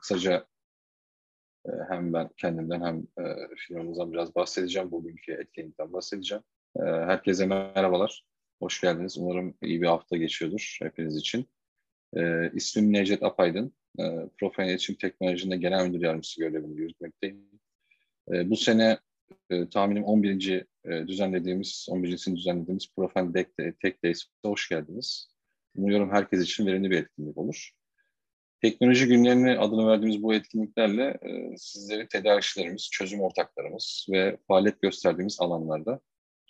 kısaca e, hem ben kendimden hem e, firmamızdan biraz bahsedeceğim. Bugünkü etkinlikten bahsedeceğim. E, herkese merhabalar. Hoş geldiniz. Umarım iyi bir hafta geçiyordur hepiniz için. E, Necdet Apaydın. E, Profil İletişim Teknolojisi'nde Genel Müdür Yardımcısı görevini yürütmekteyim. E, bu sene tahminim 11. E, düzenlediğimiz, 11.sini düzenlediğimiz Profil Tech Days'e hoş geldiniz. Umuyorum herkes için verimli bir etkinlik olur. Teknoloji günlerini adını verdiğimiz bu etkinliklerle e, sizleri tedarikçilerimiz, çözüm ortaklarımız ve faaliyet gösterdiğimiz alanlarda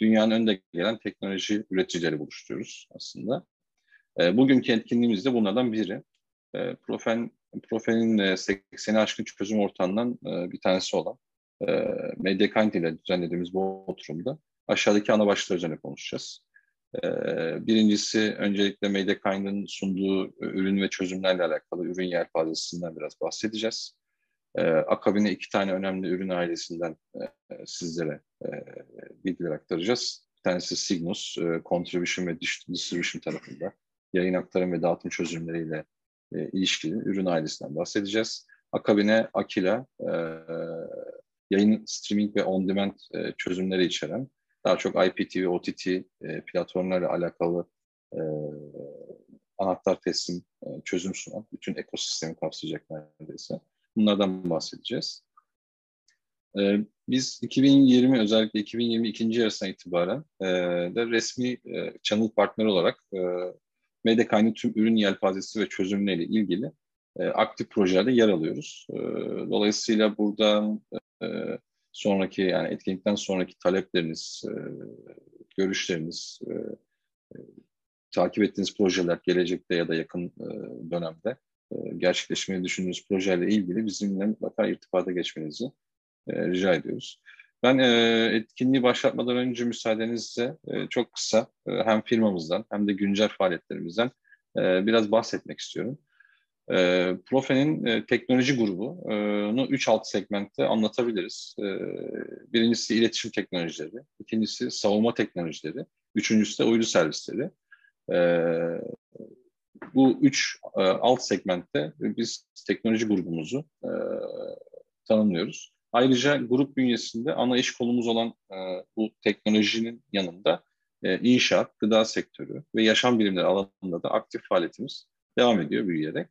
dünyanın önde gelen teknoloji üreticileri buluşturuyoruz aslında. E, bugünkü etkinliğimiz de bunlardan biri. E, Profen, Profen'in e, 80'i aşkın çözüm ortağından e, bir tanesi olan e, Mediakant ile düzenlediğimiz bu oturumda aşağıdaki ana başlıklar üzerine konuşacağız. Ee, birincisi öncelikle Mediakind'ın sunduğu ürün ve çözümlerle alakalı ürün yelpazesinden biraz bahsedeceğiz. Ee, akabine iki tane önemli ürün ailesinden e, sizlere e, bilgiler aktaracağız. Bir tanesi Signus, e, Contribution ve Distribution tarafında yayın aktarım ve dağıtım çözümleriyle ilişkili ürün ailesinden bahsedeceğiz. Akabine Akila, yayın streaming ve on-demand çözümleri içeren daha çok IPTV, OTT e, platformlarla alakalı e, anahtar teslim e, çözüm sunan, bütün ekosistemi kapsayacak neredeyse. Bunlardan bahsedeceğiz. E, biz 2020 özellikle 2022. yarısına itibaren e, de resmi e, channel partner olarak e, Mediakay'ın tüm ürün yelpazesi ve çözümleriyle ilgili e, aktif projelerde yer alıyoruz. E, dolayısıyla buradan e, sonraki yani etkinlikten sonraki talepleriniz, e, görüşleriniz, e, e, takip ettiğiniz projeler gelecekte ya da yakın dönemde e, gerçekleşmeyi düşündüğünüz projelerle ilgili bizimle mutlaka irtibata geçmenizi rica ediyoruz. Ben etkinliği başlatmadan önce müsaadenizle çok kısa hem firmamızdan hem de güncel faaliyetlerimizden biraz bahsetmek istiyorum. E, Profe'nin e, teknoloji grubunu üç alt segmentte anlatabiliriz. E, birincisi iletişim teknolojileri, ikincisi savunma teknolojileri, üçüncüsü de uydu servisleri. E, bu üç e, alt segmentte biz teknoloji grubumuzu e, tanımlıyoruz. Ayrıca grup bünyesinde ana iş kolumuz olan e, bu teknolojinin yanında e, inşaat, gıda sektörü ve yaşam bilimleri alanında da aktif faaliyetimiz devam ediyor büyüyerek.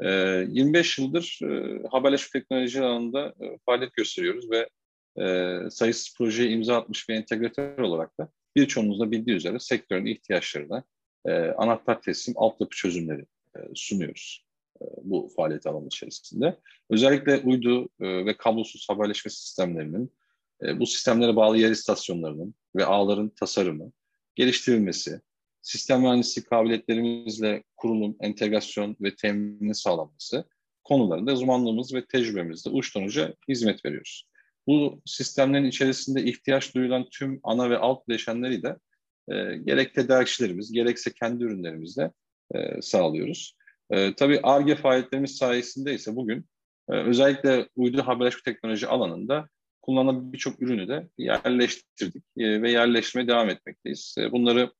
25 ee, yıldır e, haberleşme teknoloji alanında e, faaliyet gösteriyoruz ve e, sayısız projeye imza atmış bir entegratör olarak da birçoğunuz da bildiği üzere sektörün ihtiyaçlarına anahtar teslim altyapı çözümleri sunuyoruz bu faaliyet alanı içerisinde. Özellikle uydu ve kablosuz haberleşme sistemlerinin, bu sistemlere bağlı yer istasyonlarının ve ağların tasarımı, geliştirilmesi, sistem mühendisliği kabiliyetlerimizle kurulum, entegrasyon ve temini sağlanması konularında uzmanlığımız ve tecrübemizle uçtan uca hizmet veriyoruz. Bu sistemlerin içerisinde ihtiyaç duyulan tüm ana ve alt bileşenleri de e, gerek tedarikçilerimiz, gerekse kendi ürünlerimizle e, sağlıyoruz. E, tabii ARGE faaliyetlerimiz sayesinde ise bugün e, özellikle uydu haberleşme teknoloji alanında kullanılan birçok ürünü de yerleştirdik e, ve yerleştirmeye devam etmekteyiz. E, bunları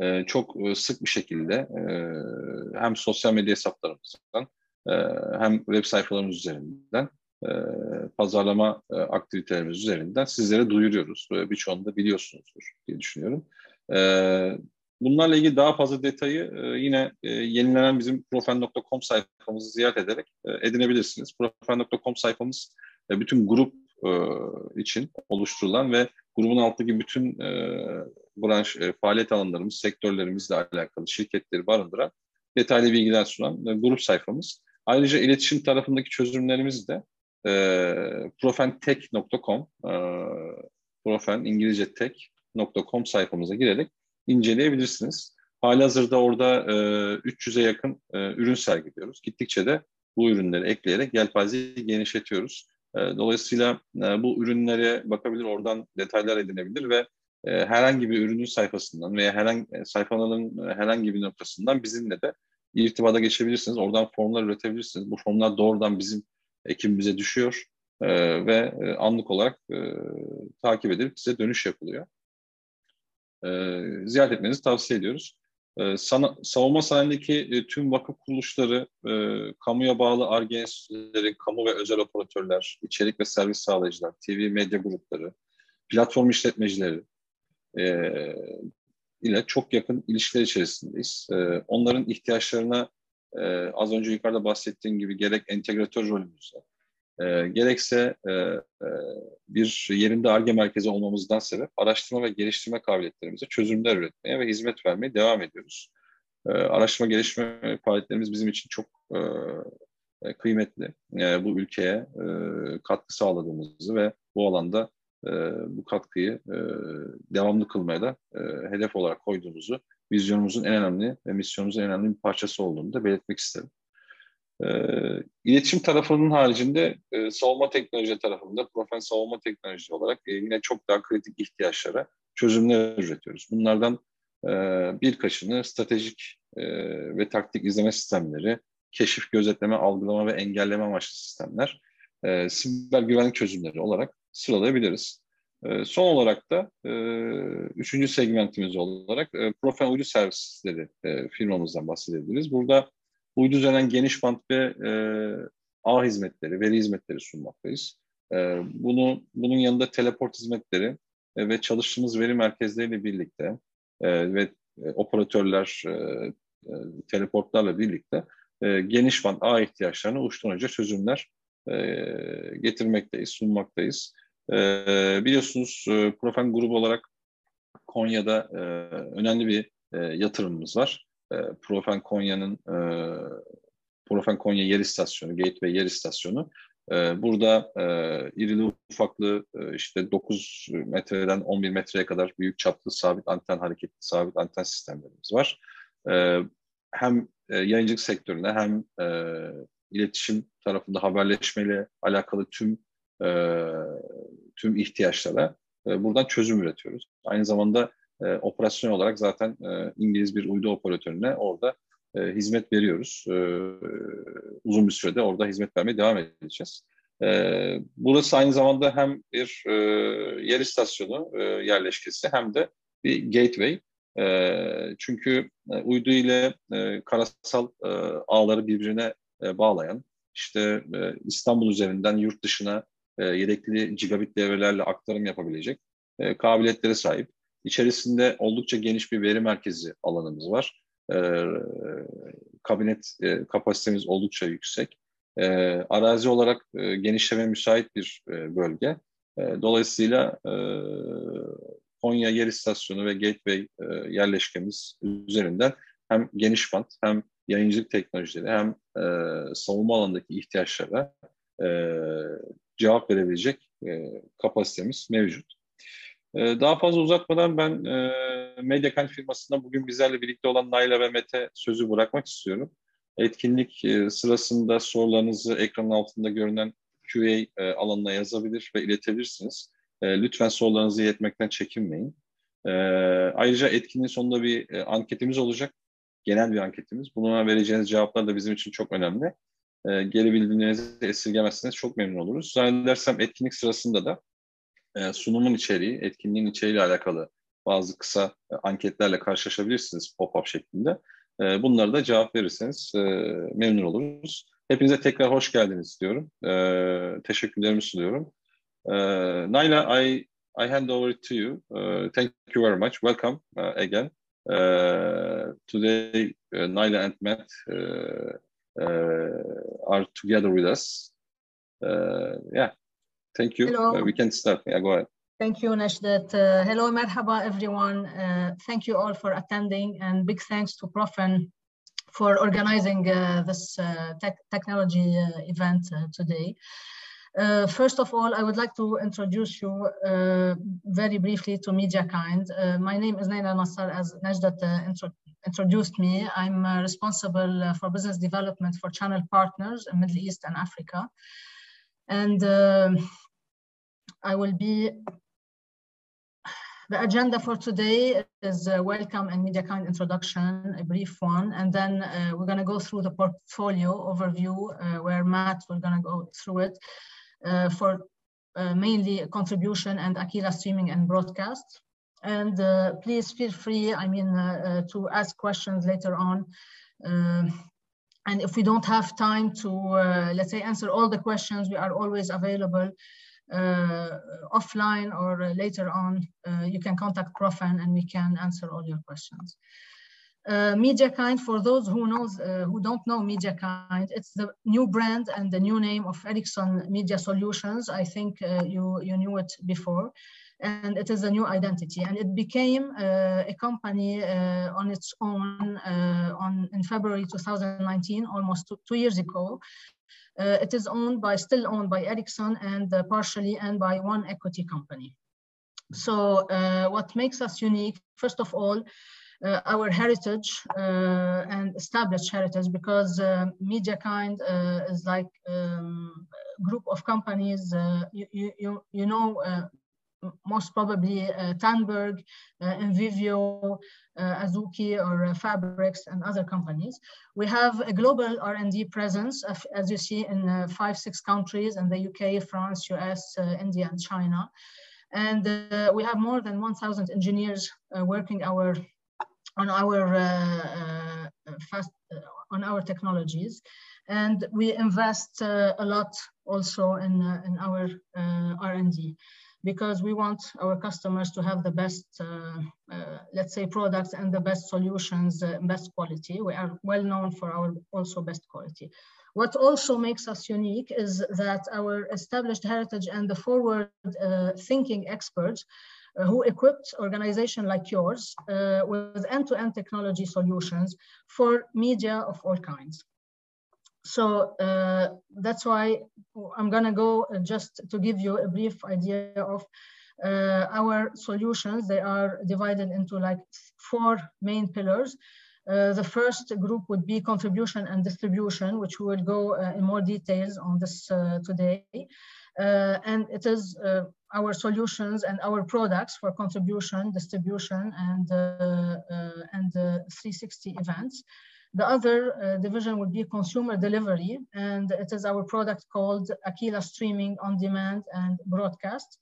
e, çok e, sık bir şekilde e, hem sosyal medya hesaplarımızdan e, hem web sayfalarımız üzerinden pazarlama aktivitelerimiz üzerinden sizlere duyuruyoruz. Böyle birçoğunu da biliyorsunuzdur diye düşünüyorum. Bunlarla ilgili daha fazla detayı yine yenilenen bizim profen.com sayfamızı ziyaret ederek edinebilirsiniz. Profen.com sayfamız bütün grup e, için oluşturulan ve grubun altındaki bütün e, branş e, faaliyet alanlarımız, sektörlerimizle alakalı şirketleri barındıran detaylı bilgiler sunan e, grup sayfamız. Ayrıca iletişim tarafındaki çözümlerimiz de e, profentech.com e, profen İngilizce tech.com sayfamıza girerek inceleyebilirsiniz. Halihazırda orada e, 300'e yakın e, ürün sergiliyoruz. Gittikçe de bu ürünleri ekleyerek yelpazeyi genişletiyoruz. E, dolayısıyla e, bu ürünlere bakabilir, oradan detaylar edinebilir ve e, herhangi bir ürünün sayfasından veya herhangi sayfaların herhangi bir noktasından bizimle de irtibata geçebilirsiniz. Oradan formlar üretebilirsiniz. Bu formlar doğrudan bizim ekibimize düşüyor ve anlık olarak takip edilip size dönüş yapılıyor. ziyaret etmenizi tavsiye ediyoruz. E, sana, savunma sanayindeki e, tüm vakıf kuruluşları, e, kamuya bağlı ARGE kamu ve özel operatörler, içerik ve servis sağlayıcılar, TV medya grupları, platform işletmecileri e, ile çok yakın ilişkiler içerisindeyiz. E, onların ihtiyaçlarına e, az önce yukarıda bahsettiğim gibi gerek entegratör rolümüzde, e, gerekse e, bir yerinde ARGE merkezi olmamızdan sebep araştırma ve geliştirme kabiliyetlerimize çözümler üretmeye ve hizmet vermeye devam ediyoruz. E, araştırma geliştirme faaliyetlerimiz bizim için çok e, e, kıymetli. E, bu ülkeye e, katkı sağladığımızı ve bu alanda e, bu katkıyı e, devamlı kılmaya da e, hedef olarak koyduğumuzu, vizyonumuzun en önemli ve misyonumuzun en önemli bir parçası olduğunu da belirtmek isterim. E, iletişim tarafının haricinde e, savunma teknoloji tarafında profesyonel savunma teknoloji olarak e, yine çok daha kritik ihtiyaçlara çözümler üretiyoruz. Bunlardan e, birkaçını stratejik e, ve taktik izleme sistemleri, keşif, gözetleme, algılama ve engelleme amaçlı sistemler, e, siber güvenlik çözümleri olarak sıralayabiliriz. E, son olarak da e, üçüncü segmentimiz olarak e, profesyonel uydu servisleri e, firmamızdan bahsedebiliriz. Burada uydu üzerinden geniş bant ve e, ağ hizmetleri, veri hizmetleri sunmaktayız. E, bunu Bunun yanında teleport hizmetleri e, ve çalıştığımız veri merkezleriyle birlikte e, ve e, operatörler, e, e, teleportlarla birlikte e, geniş bant ağ ihtiyaçlarına uçtan uca çözümler e, getirmekteyiz, sunmaktayız. E, biliyorsunuz e, Profen grubu olarak Konya'da e, önemli bir e, yatırımımız var. E, Profen Konya'nın e, Profen Konya yer istasyonu, Gateway yer istasyonu. E, burada e, irili ufaklı e, işte 9 metreden 11 metreye kadar büyük çaplı sabit anten hareketli sabit anten sistemlerimiz var. E, hem e, yayıncılık sektörüne hem e, iletişim tarafında haberleşmeyle alakalı tüm e, tüm ihtiyaçlara e, buradan çözüm üretiyoruz. Aynı zamanda e, operasyon olarak zaten e, İngiliz bir uydu operatörüne orada e, hizmet veriyoruz. E, uzun bir sürede orada hizmet vermeye devam edeceğiz. E, burası aynı zamanda hem bir e, yer istasyonu e, yerleşkesi hem de bir gateway. E, çünkü e, uydu ile e, karasal e, ağları birbirine e, bağlayan, işte e, İstanbul üzerinden yurt dışına e, yedekli gigabit devrelerle aktarım yapabilecek e, kabiliyetlere sahip. İçerisinde oldukça geniş bir veri merkezi alanımız var. E, kabinet e, kapasitemiz oldukça yüksek. E, arazi olarak e, genişleme müsait bir e, bölge. E, dolayısıyla e, Konya Yer İstasyonu ve Gateway e, yerleşkemiz üzerinden hem geniş bant hem yayıncılık teknolojileri hem e, savunma alanındaki ihtiyaçlara e, cevap verebilecek e, kapasitemiz mevcut. E, daha fazla uzatmadan ben e, Mediakent firmasında bugün bizlerle birlikte olan Nayla ve Mete sözü bırakmak istiyorum. Etkinlik e, sırasında sorularınızı ekranın altında görünen QA e, alanına yazabilir ve iletebilirsiniz. Lütfen sorularınızı iletmekten çekinmeyin. Ayrıca etkinliğin sonunda bir anketimiz olacak. Genel bir anketimiz. Buna vereceğiniz cevaplar da bizim için çok önemli. Geri bildirimlerinizi esirgemezseniz çok memnun oluruz. Zannedersem etkinlik sırasında da e, sunumun içeriği, etkinliğin içeriğiyle alakalı bazı kısa e, anketlerle karşılaşabilirsiniz pop-up şeklinde. E, bunlara da cevap verirseniz memnun oluruz. Hepinize tekrar hoş geldiniz diyorum. Teşekkürlerimi sunuyorum. E, I, I hand over to you. Thank you very much. Welcome again. Today, uh, and Matt are together with us. Yeah, thank you. Hello. we can start. Yeah, go ahead. Thank you, Najdat. Uh, hello, merhaba, everyone. Uh, thank you all for attending and big thanks to Profen for organizing uh, this tech technology event today. Uh, first of all, I would like to introduce you uh, very briefly to MediaKind. Uh, my name is Naila Nassar, as Najdat intro introduced me. I'm responsible for business development for channel partners in Middle East and Africa. And I will be the agenda for today is uh, welcome and MediaKind introduction, a brief one, and then uh, we're going to go through the portfolio overview uh, where Matt will going to go through it uh, for uh, mainly contribution and Aquila streaming and broadcast. And uh, please feel free, I mean, uh, to ask questions later on. And if we don't have time to, let's say, answer all the questions, we are always available uh, offline or later on, uh, you can contact Profen and we can answer all your questions. Uh, MediaKind, for those who knows uh, who don't know MediaKind, it's the new brand and the new name of Ericsson Media Solutions. I think uh, you you knew it before, and it is a new identity. And it became uh, a company uh, on its own uh, on in February 2019, almost two, two years ago. it is owned by still owned by Ericsson and partially and by one equity company. So what makes us unique, first of all, uh, our heritage uh, and established heritage because uh, MediaKind is like um, a group of companies, you, you, you know, most probably uh, Tandberg, uh, Envivio, uh, Azuki, or uh, Fabrix, and other companies. We have a global R&D presence, as you see, in five, six countries in the UK, France, US, India, and China. And we have more than 1,000 engineers working our on our uh, uh, fast uh, on our technologies, and we invest a lot also in in our R&D because we want our customers to have the best, uh, uh, let's say, products and the best solutions, uh, best quality. We are well known for our also best quality. What also makes us unique is that our established heritage and the forward thinking experts who equipped organization like yours uh, with end-to-end technology solutions for media of all kinds. So uh, that's why I'm gonna go just to give you a brief idea of uh, our solutions. They are divided into like four main pillars. Uh, the first group would be contribution and distribution, which we will go uh, in more details on this today. and it is our solutions and our products for contribution, distribution, and, uh, uh, and 360 events. The other uh, division would be consumer delivery, and it is our product called Aquila Streaming on Demand and Broadcast.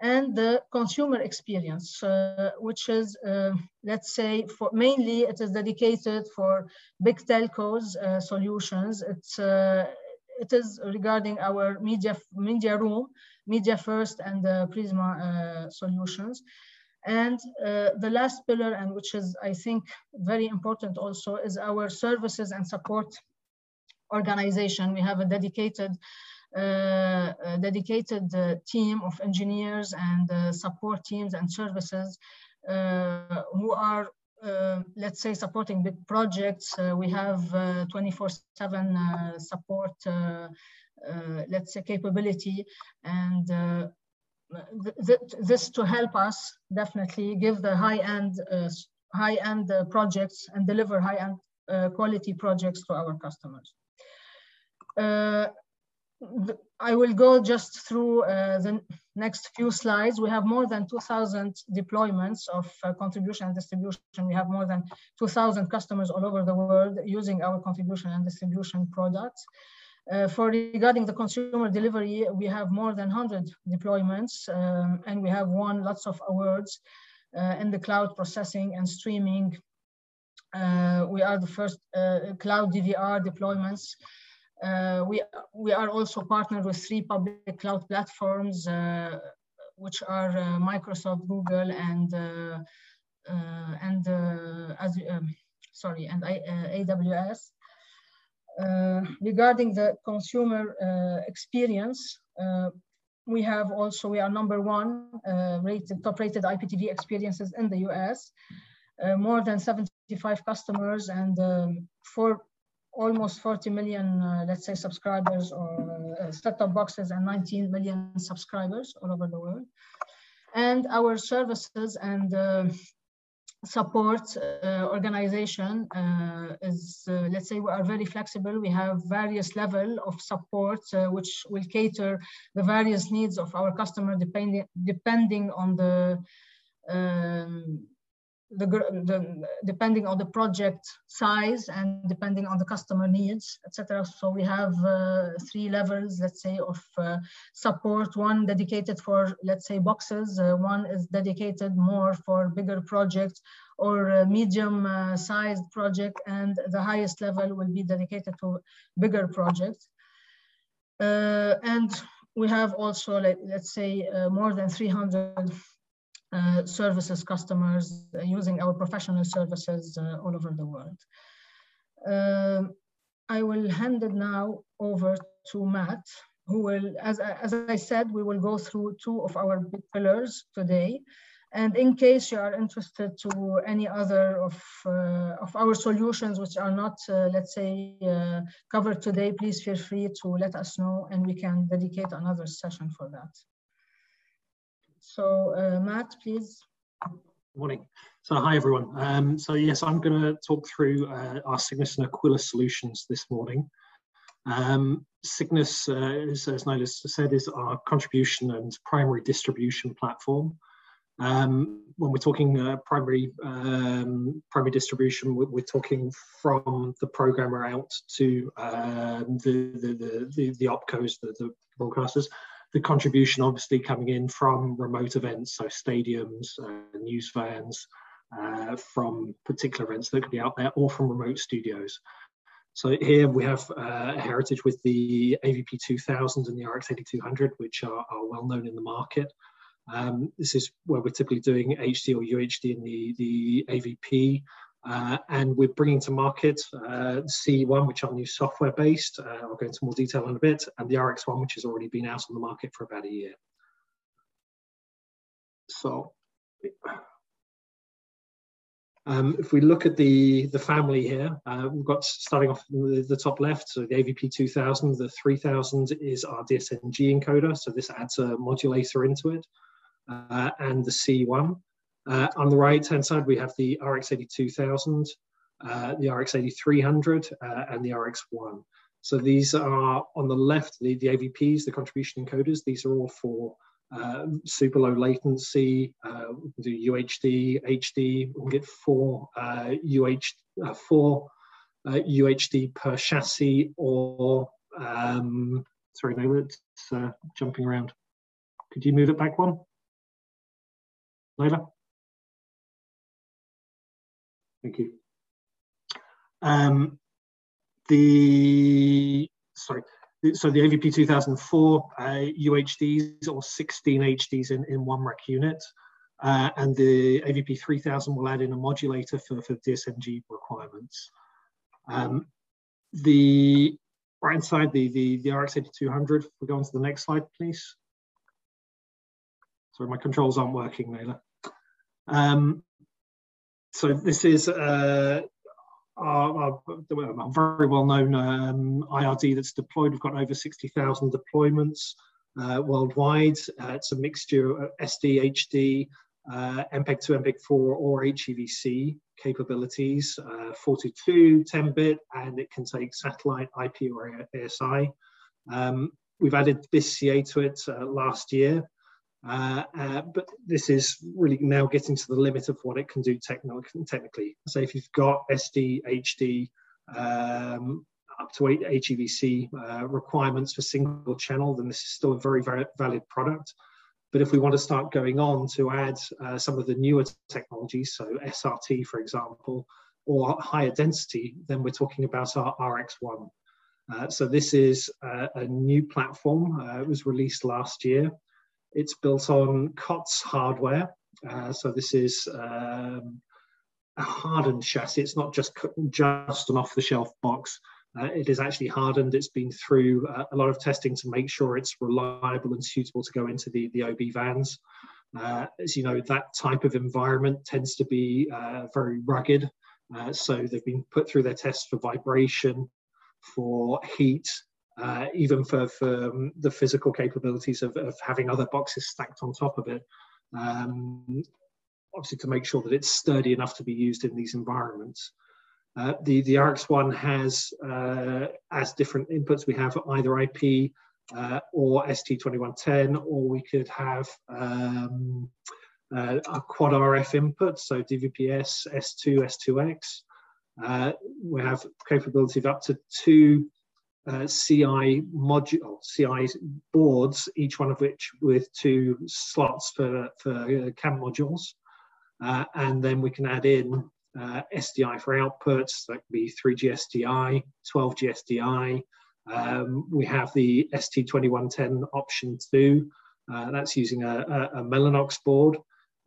And the consumer experience, uh, which is, uh, let's say, for mainly it is dedicated for big telcos solutions. It's it is regarding our media Mediaroom Media First and the Prisma uh, solutions. And uh, the last pillar, and which is, I think, very important also, is our services and support organization. We have a dedicated uh, a dedicated uh, team of engineers and uh, support teams and services uh, who are, let's say, supporting big projects. we have 24-7 support uh, let's say, capability and uh, th this to help us definitely give the high-end uh, high-end projects and deliver high-end quality projects to our customers. I will go just through uh, the next few slides. We have more than 2,000 deployments of uh, contribution and distribution. We have more than 2,000 customers all over the world using our contribution and distribution products. Uh, for regarding the consumer delivery, we have more than 100 deployments um, and we have won lots of awards uh, in the cloud processing and streaming. Uh, we are the first uh, cloud DVR deployments. Uh, we, we are also partnered with three public cloud platforms, uh, which are Microsoft, Google, and, and as, um, sorry, and I, AWS. Uh, regarding the consumer uh, experience, uh, we have also, we are number one rated, top rated IPTV experiences in the US, more than 75 customers and um, for almost 40 million, let's say, subscribers or set-top boxes and 19 million subscribers all over the world. And our services and uh, support uh, organization uh, is, uh, let's say we are very flexible. We have various level of support uh, which will cater the various needs of our customer depending, depending on the, um, the, the, depending on the project size and depending on the customer needs, etc. So we have uh, three levels, let's say, of uh, support. One dedicated for, let's say, boxes. Uh, one is dedicated more for bigger projects or medium-sized project, and the highest level will be dedicated to bigger projects. Uh, and we have also, let, let's say, uh, more than 300 uh, services customers using our professional services all over the world. Um, I will hand it now over to Matt, who will, as, as I said, we will go through two of our big pillars today. And in case you are interested to any other of, uh, of our solutions which are not, uh, let's say, uh, covered today, please feel free to let us know and we can dedicate another session for that. So uh, Matt, please. Morning. So hi everyone. Um, so yes, I'm going to talk through uh, our Cygnus and Aquila solutions this morning. Um, Cygnus, uh, as, as Nilas said, is our contribution and primary distribution platform. Um, when we're talking uh, primary um, primary distribution, we're, we're, talking from the programmer out to um, the, the, the, the, opcos, the, the broadcasters. The contribution obviously coming in from remote events, so stadiums, uh, news vans, uh, from particular events that could be out there, or from remote studios. So here we have uh, a heritage with the AVP 2000 and the RX 8200, which are, are well known in the market. Um, this is where we're typically doing HD or UHD in the, the AVP. Uh, and we're bringing to market uh, C1, which are new software based. Uh, I'll go into more detail in a bit, and the RX1, which has already been out on the market for about a year. So, um, if we look at the, the family here, uh, we've got starting off the, the top left, so the AVP 2000, the 3000 is our DSNG encoder, so this adds a modulator into it uh, and the C1. Uh, on the right hand side, we have the RX 8200, uh, the RX 8300, uh, and the RX1. So these are on the left, the, the AVPs, the contribution encoders, these are all for uh, super low latency, uh, do UHD, HD, we get four UH, four UHD per chassis or, um, sorry, no, it's jumping around. Could you move it back one? Leila? Thank you. Um, the, sorry, so the AVP 2004 uh, UHDs or 16 HDs in, in one rack unit. Uh, and the AVP 3000 will add in a modulator for, for DSNG requirements. Um, the right hand side, the, the, the RX 8200, we go on to the next slide, please. Sorry, my controls aren't working, Naila. Um, so this is uh, our, our, very well-known um, IRD that's deployed. We've got over 60,000 deployments uh, worldwide. Uh, it's a mixture of SD, HD, uh, MPEG-2, MPEG-4, or HEVC capabilities, uh, 42, 10-bit, and it can take satellite, IP, or ASI. Um, we've added BISS-CA to it uh, last year. Uh, uh, but this is really now getting to the limit of what it can do technically. So if you've got SD, HD, um, up to HEVC uh, requirements for single channel, then this is still a very, very valid product. But if we want to start going on to add uh, some of the newer technologies, so SRT, for example, or higher density, then we're talking about our RX1. Uh, so this is a new platform. it was released last year. It's built on COTS hardware. Uh, so this is um, a hardened chassis. It's not just just an off-the-shelf box. Uh, it is actually hardened. It's been through uh, a lot of testing to make sure it's reliable and suitable to go into the, the OB vans. Uh, as you know, that type of environment tends to be uh, very rugged. Uh, so they've been put through their tests for vibration, for heat, uh, even for, for um, the physical capabilities of, of, having other boxes stacked on top of it. Um, obviously, to make sure that it's sturdy enough to be used in these environments. Uh, the, the RX1 has, uh, as different inputs, we have either IP uh, or ST2110, or we could have um, uh, our quad RF input, so DVB-S, S2, S2X. Uh, we have capability of up to two uh, CI module, CI boards, each one of which with two slots for, for uh, CAM modules. Uh, and then we can add in uh, SDI for outputs, that could be 3G SDI, 12G SDI. Um, we have the ST2110 option too. Uh, that's using a, a, a Mellanox board.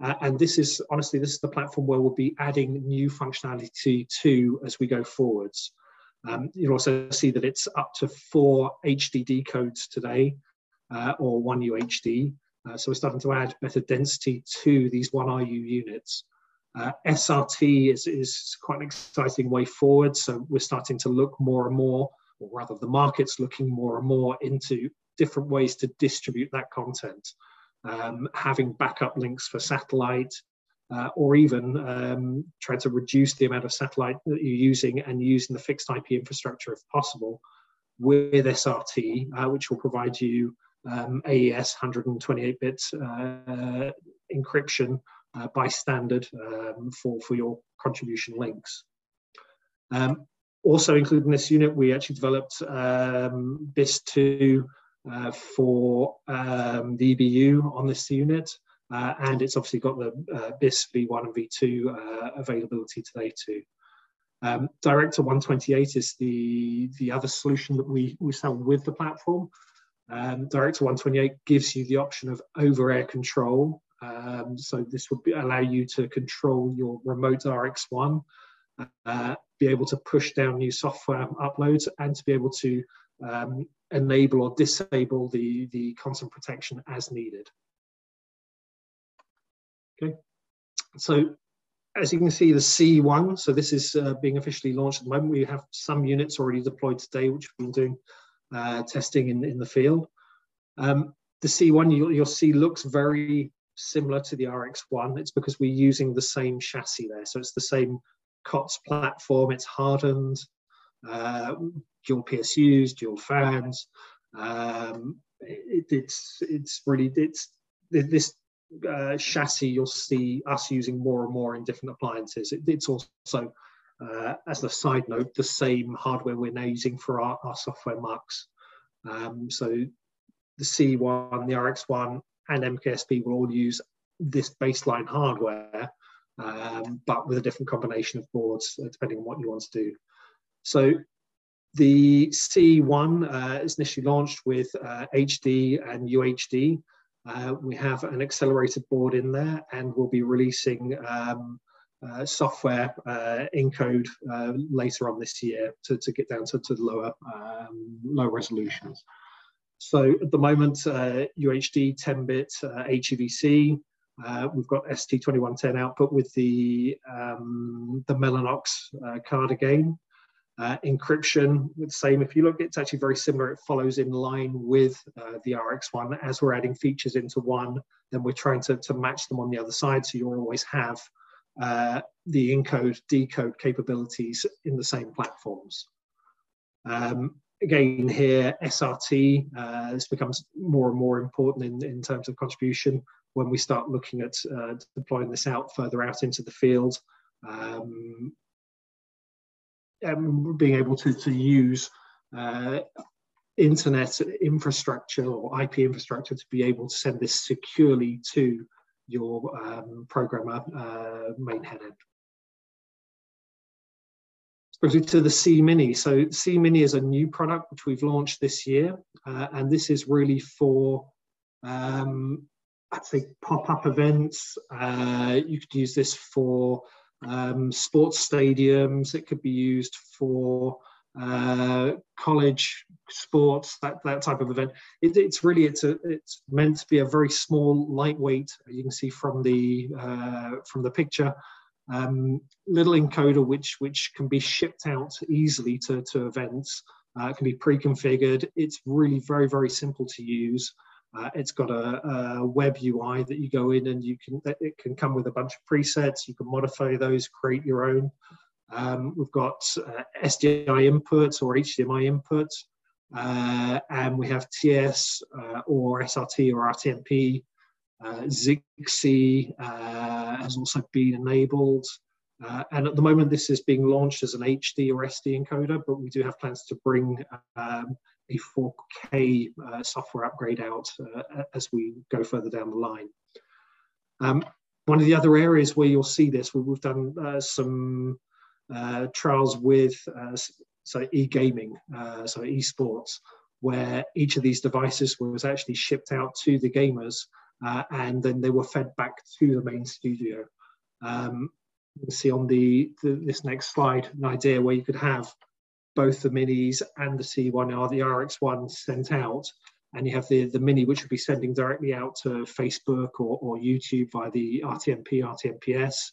Uh, and this is, honestly, this is the platform where we'll be adding new functionality to as we go forwards. Um, you'll also see that it's up to four HDD codes today, uh, or one UHD. Uh, so we're starting to add better density to these 1RU units. Uh, SRT is, is quite an exciting way forward. So we're starting to look more and more, or rather the market's looking more and more into different ways to distribute that content. Um, having backup links for satellite, uh, or even um, trying to reduce the amount of satellite that you're using and using the fixed IP infrastructure if possible with SRT, uh, which will provide you um, AES 128 bit uh, encryption uh, by standard um, for, for your contribution links. Um, also included in this unit, we actually developed um, BISS2 uh, for um, the EBU on this unit. Uh, and it's obviously got the uh, BISS V1 and V2 uh, availability today too. Um, Director 128 is the, the other solution that we, we sell with the platform. Um, Director 128 gives you the option of over-air control. Um, so this would be, allow you to control your remote RX1, uh, be able to push down new software uploads, and to be able to um, enable or disable the, the content protection as needed. Okay, so as you can see, the C1, so this is uh, being officially launched at the moment. We have some units already deployed today, which we've been doing uh, testing in, in the field. Um, the C1, you'll, you'll, see, looks very similar to the RX1. It's because we're using the same chassis there. So it's the same COTS platform, it's hardened, uh, dual PSUs, dual fans. Um, it, it's, it's really, it's, this uh, chassis you'll see us using more and more in different appliances. It, it's also, uh, as a side note, the same hardware we're now using for our, our software marks. Um, so the C1, the RX1, and MKSP will all use this baseline hardware, um, but with a different combination of boards, uh, depending on what you want to do. So the C1 uh, is initially launched with HD uh, and UHD. Uh, we have an accelerated board in there and we'll be releasing um, uh, software uh, encode uh, later on this year to, to get down to, to lower, um, low resolutions. So at the moment, UHD 10-bit HEVC, uh, we've got ST2110 output with the um, the Mellanox card again. Uh, encryption, the same. If you look, it's actually very similar. It follows in line with uh, the RX1. As we're adding features into one, then we're trying to, to match them on the other side. So you'll always have uh, the encode, decode capabilities in the same platforms. Um, again, here, SRT, uh, this becomes more and more important in, in terms of contribution when we start looking at uh, deploying this out further out into the field. Um, um, being able to, to use uh, internet infrastructure or IP infrastructure to be able to send this securely to your um, programmer uh, main head end. Especially to the C Mini. So C Mini is a new product which we've launched this year, uh, and this is really for um, I'd say pop-up events. Uh, you could use this for um, sports stadiums. It could be used for uh, college sports, that, that type of event. It, it's really it's a it's meant to be a very small, lightweight. You can see from the uh, from the picture, um, little encoder which which can be shipped out easily to to events. Uh, it can be pre-configured. It's really very very simple to use. Uh, it's got a, a, web UI that you go in and you can it can come with a bunch of presets. You can modify those, create your own. Um, we've got uh, SDI inputs or HDMI inputs, uh, and we have TS uh, or SRT or RTMP Uh, Zixi uh, has also been enabled. Uh, and at the moment, this is being launched as an HD or SD encoder, but we do have plans to bring um, a 4K uh, software upgrade out uh, as we go further down the line. Um, one of the other areas where you'll see this, we've done uh, some uh, trials with uh, so e-gaming, uh, so esports, where each of these devices was actually shipped out to the gamers and then they were fed back to the main studio. Um, you can see on the, the, this next slide an idea where you could have both the minis and the C1R, the RX1 sent out, and you have the, the mini which would be sending directly out to Facebook or, or YouTube via the RTMP, RTMPS,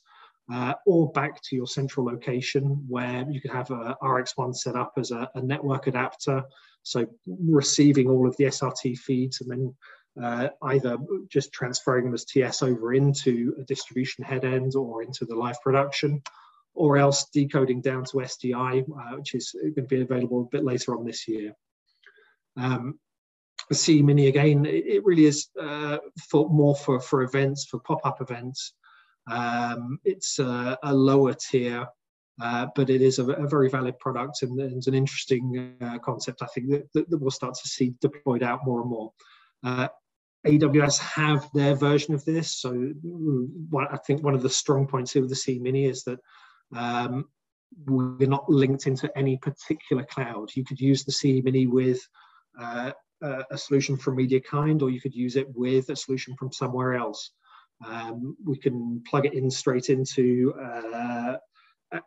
uh, or back to your central location where you could have a RX1 set up as a, a network adapter, so receiving all of the SRT feeds and then uh, either just transferring them as TS over into a distribution head end or into the live production, or else decoding down to SDI, uh, which is going to be available a bit later on this year. Um, C Mini again, it, really is uh, for, more for, for events, for pop-up events. Um, it's a, a, lower tier, uh, but it is a, a, very valid product and, and an interesting uh, concept, I think, that, that, we'll start to see deployed out more and more. Uh, AWS have their version of this. So I think one of the strong points here with the C Mini is that um, we're not linked into any particular cloud. You could use the C Mini with uh, a solution from MediaKind, or you could use it with a solution from somewhere else. Um, we can plug it in straight into uh,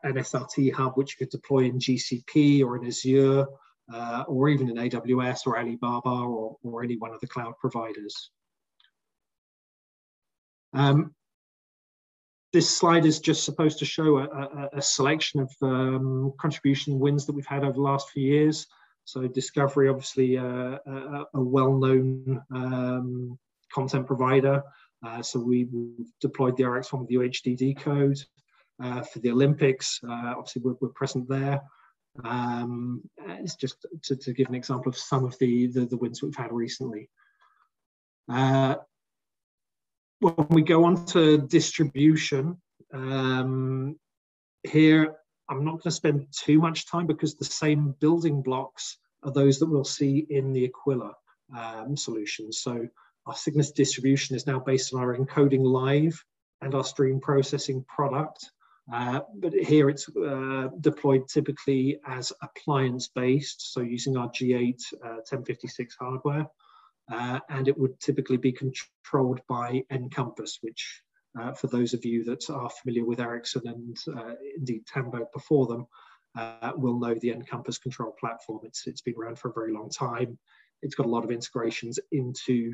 an SRT hub, which you could deploy in GCP or in Azure uh, or even in AWS or Alibaba or, or any one of the cloud providers. Um, this slide is just supposed to show a, a, a selection of um, contribution wins that we've had over the last few years. So Discovery, obviously uh, a, a well-known um, content provider. Uh, so we deployed the RX1 with the UHD decode. Uh, for the Olympics, uh, obviously we're, we're present there. Um, it's just to, to, give an example of some of the, the, the wins we've had recently. When we go on to distribution, um, here I'm not going to spend too much time because the same building blocks are those that we'll see in the Aquila um, solution. So our Cygnus distribution is now based on our encoding live and our stream processing product. Uh, but here it's uh, deployed typically as appliance based, so using our G8 uh, 1056 hardware. Uh, and it would typically be controlled by nCompass, which uh, for those of you that are familiar with Ericsson and uh, indeed Tandberg before them, will know the nCompass control platform. It's, it's been around for a very long time. It's got a lot of integrations into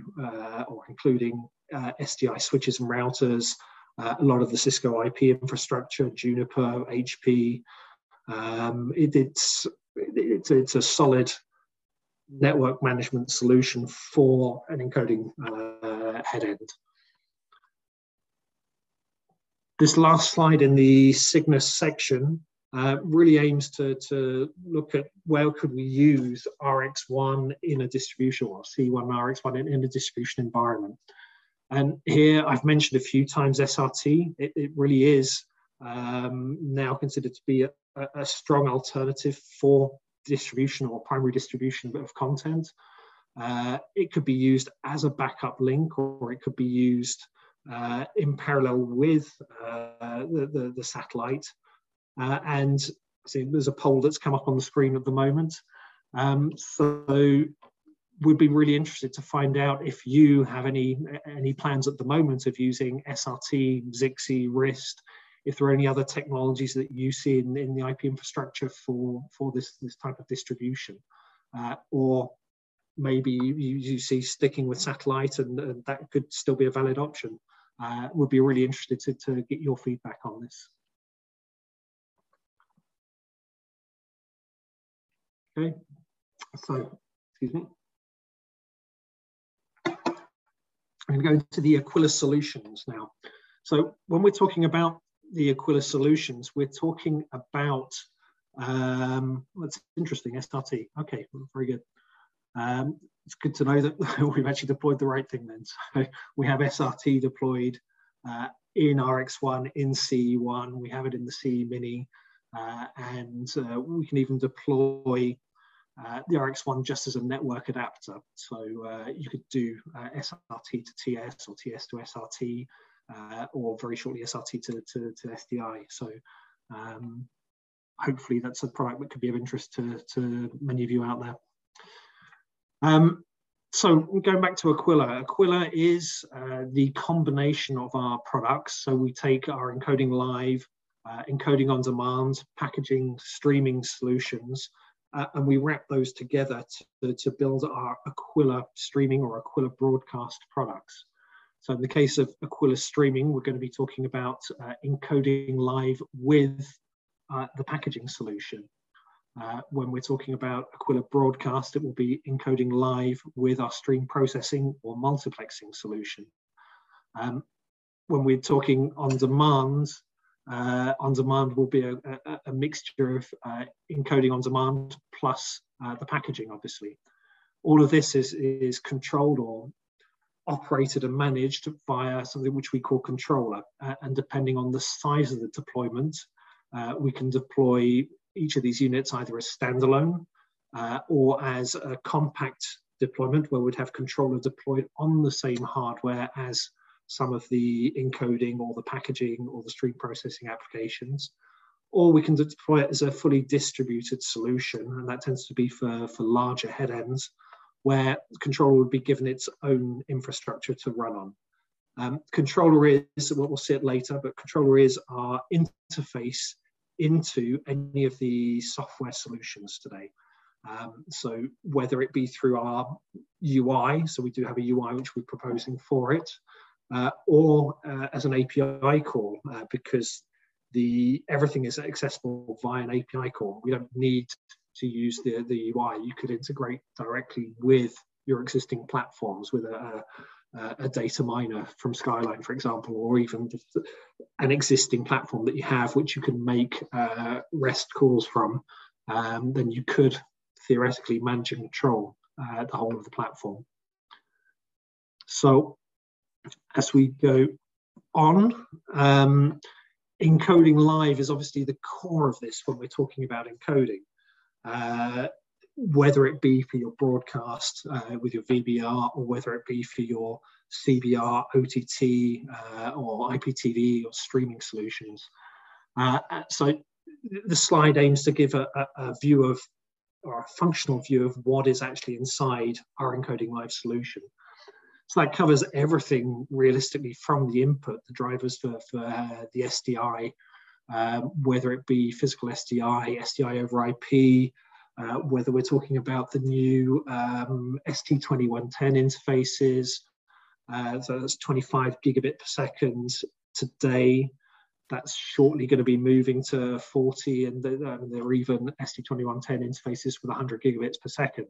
or including SDI switches and routers, uh, a lot of the Cisco IP infrastructure, Juniper, HP. Um, it, it's, it's, it's a solid network management solution for an encoding uh, head end. This last slide in the Cygnus section uh, really aims to, to look at where could we use RX1 in a distribution or C1 RX1 in, in a distribution environment. And here I've mentioned a few times SRT. It, it really is um, now considered to be a, a, strong alternative for distribution or primary distribution of content. Uh, it could be used as a backup link or it could be used uh, in parallel with uh, the, the, the, satellite. Uh, and see, there's a poll that's come up on the screen at the moment. Um, so we'd be really interested to find out if you have any any plans at the moment of using SRT, Zixi, RIST, if there are any other technologies that you see in, in the IP infrastructure for, for this, this type of distribution. Uh, or maybe you, you see sticking with satellite and, and, that could still be a valid option. Uh, would be really interested to, to get your feedback on this. Okay, so, excuse me. I'm going to go into the Aquila solutions now. So when we're talking about the Aquila solutions, we're talking about, um, that's interesting, SRT. Okay, very good. Um, it's good to know that we've actually deployed the right thing then. So we have SRT deployed uh, in RX1, in CE1, we have it in the CE Mini, uh, and uh, we can even deploy uh, the RX1 just as a network adapter. So uh, you could do uh, SRT to TS or TS to SRT, or very shortly SRT to, to, to SDI. So um, hopefully that's a product that could be of interest to, to many of you out there. Um, so going back to Aquila, Aquila is uh, the combination of our products. So we take our encoding live, uh, encoding on demand, packaging, streaming solutions, uh, and we wrap those together to, to build our Aquila streaming or Aquila broadcast products. So in the case of Aquila streaming, we're going to be talking about uh, encoding live with uh, the packaging solution. Uh, when we're talking about Aquila broadcast, it will be encoding live with our stream processing or multiplexing solution. Um, when we're talking on demand, uh, on demand will be a, a, a mixture of uh, encoding on demand plus uh, the packaging, obviously. All of this is, is controlled or operated and managed via something which we call controller. Uh, and depending on the size of the deployment, uh, we can deploy each of these units either as standalone uh, or as a compact deployment where we'd have controller deployed on the same hardware as some of the encoding or the packaging or the stream processing applications. Or we can deploy it as a fully distributed solution, and that tends to be for, for larger head ends, where controller would be given its own infrastructure to run on. Um, controller is, what we'll see it later, but controller is our interface into any of the software solutions today. Um, so whether it be through our UI, so we do have a UI which we're proposing for it, uh, or uh, as an API call, uh, because the everything is accessible via an API call. We don't need to use the, the UI. You could integrate directly with your existing platforms with a, uh, a DataMiner from Skyline, for example, or even an existing platform that you have, which you can make uh, REST calls from, um, then you could theoretically manage and control uh, the whole of the platform. So as we go on, um, encoding live is obviously the core of this when we're talking about encoding. Uh, whether it be for your broadcast uh, with your VBR or whether it be for your CBR, OTT, uh, or IPTV or streaming solutions. Uh, so the slide aims to give a, a, view of, or a functional view of what is actually inside our encoding live solution. So that covers everything realistically from the input, the drivers for, for the SDI, um, whether it be physical SDI, SDI over IP, uh, whether we're talking about the new um, ST2110 interfaces, uh, so that's 25 gigabit per second today. That's shortly going to be moving to 40, and um, there are even ST2110 interfaces with 100 gigabits per second.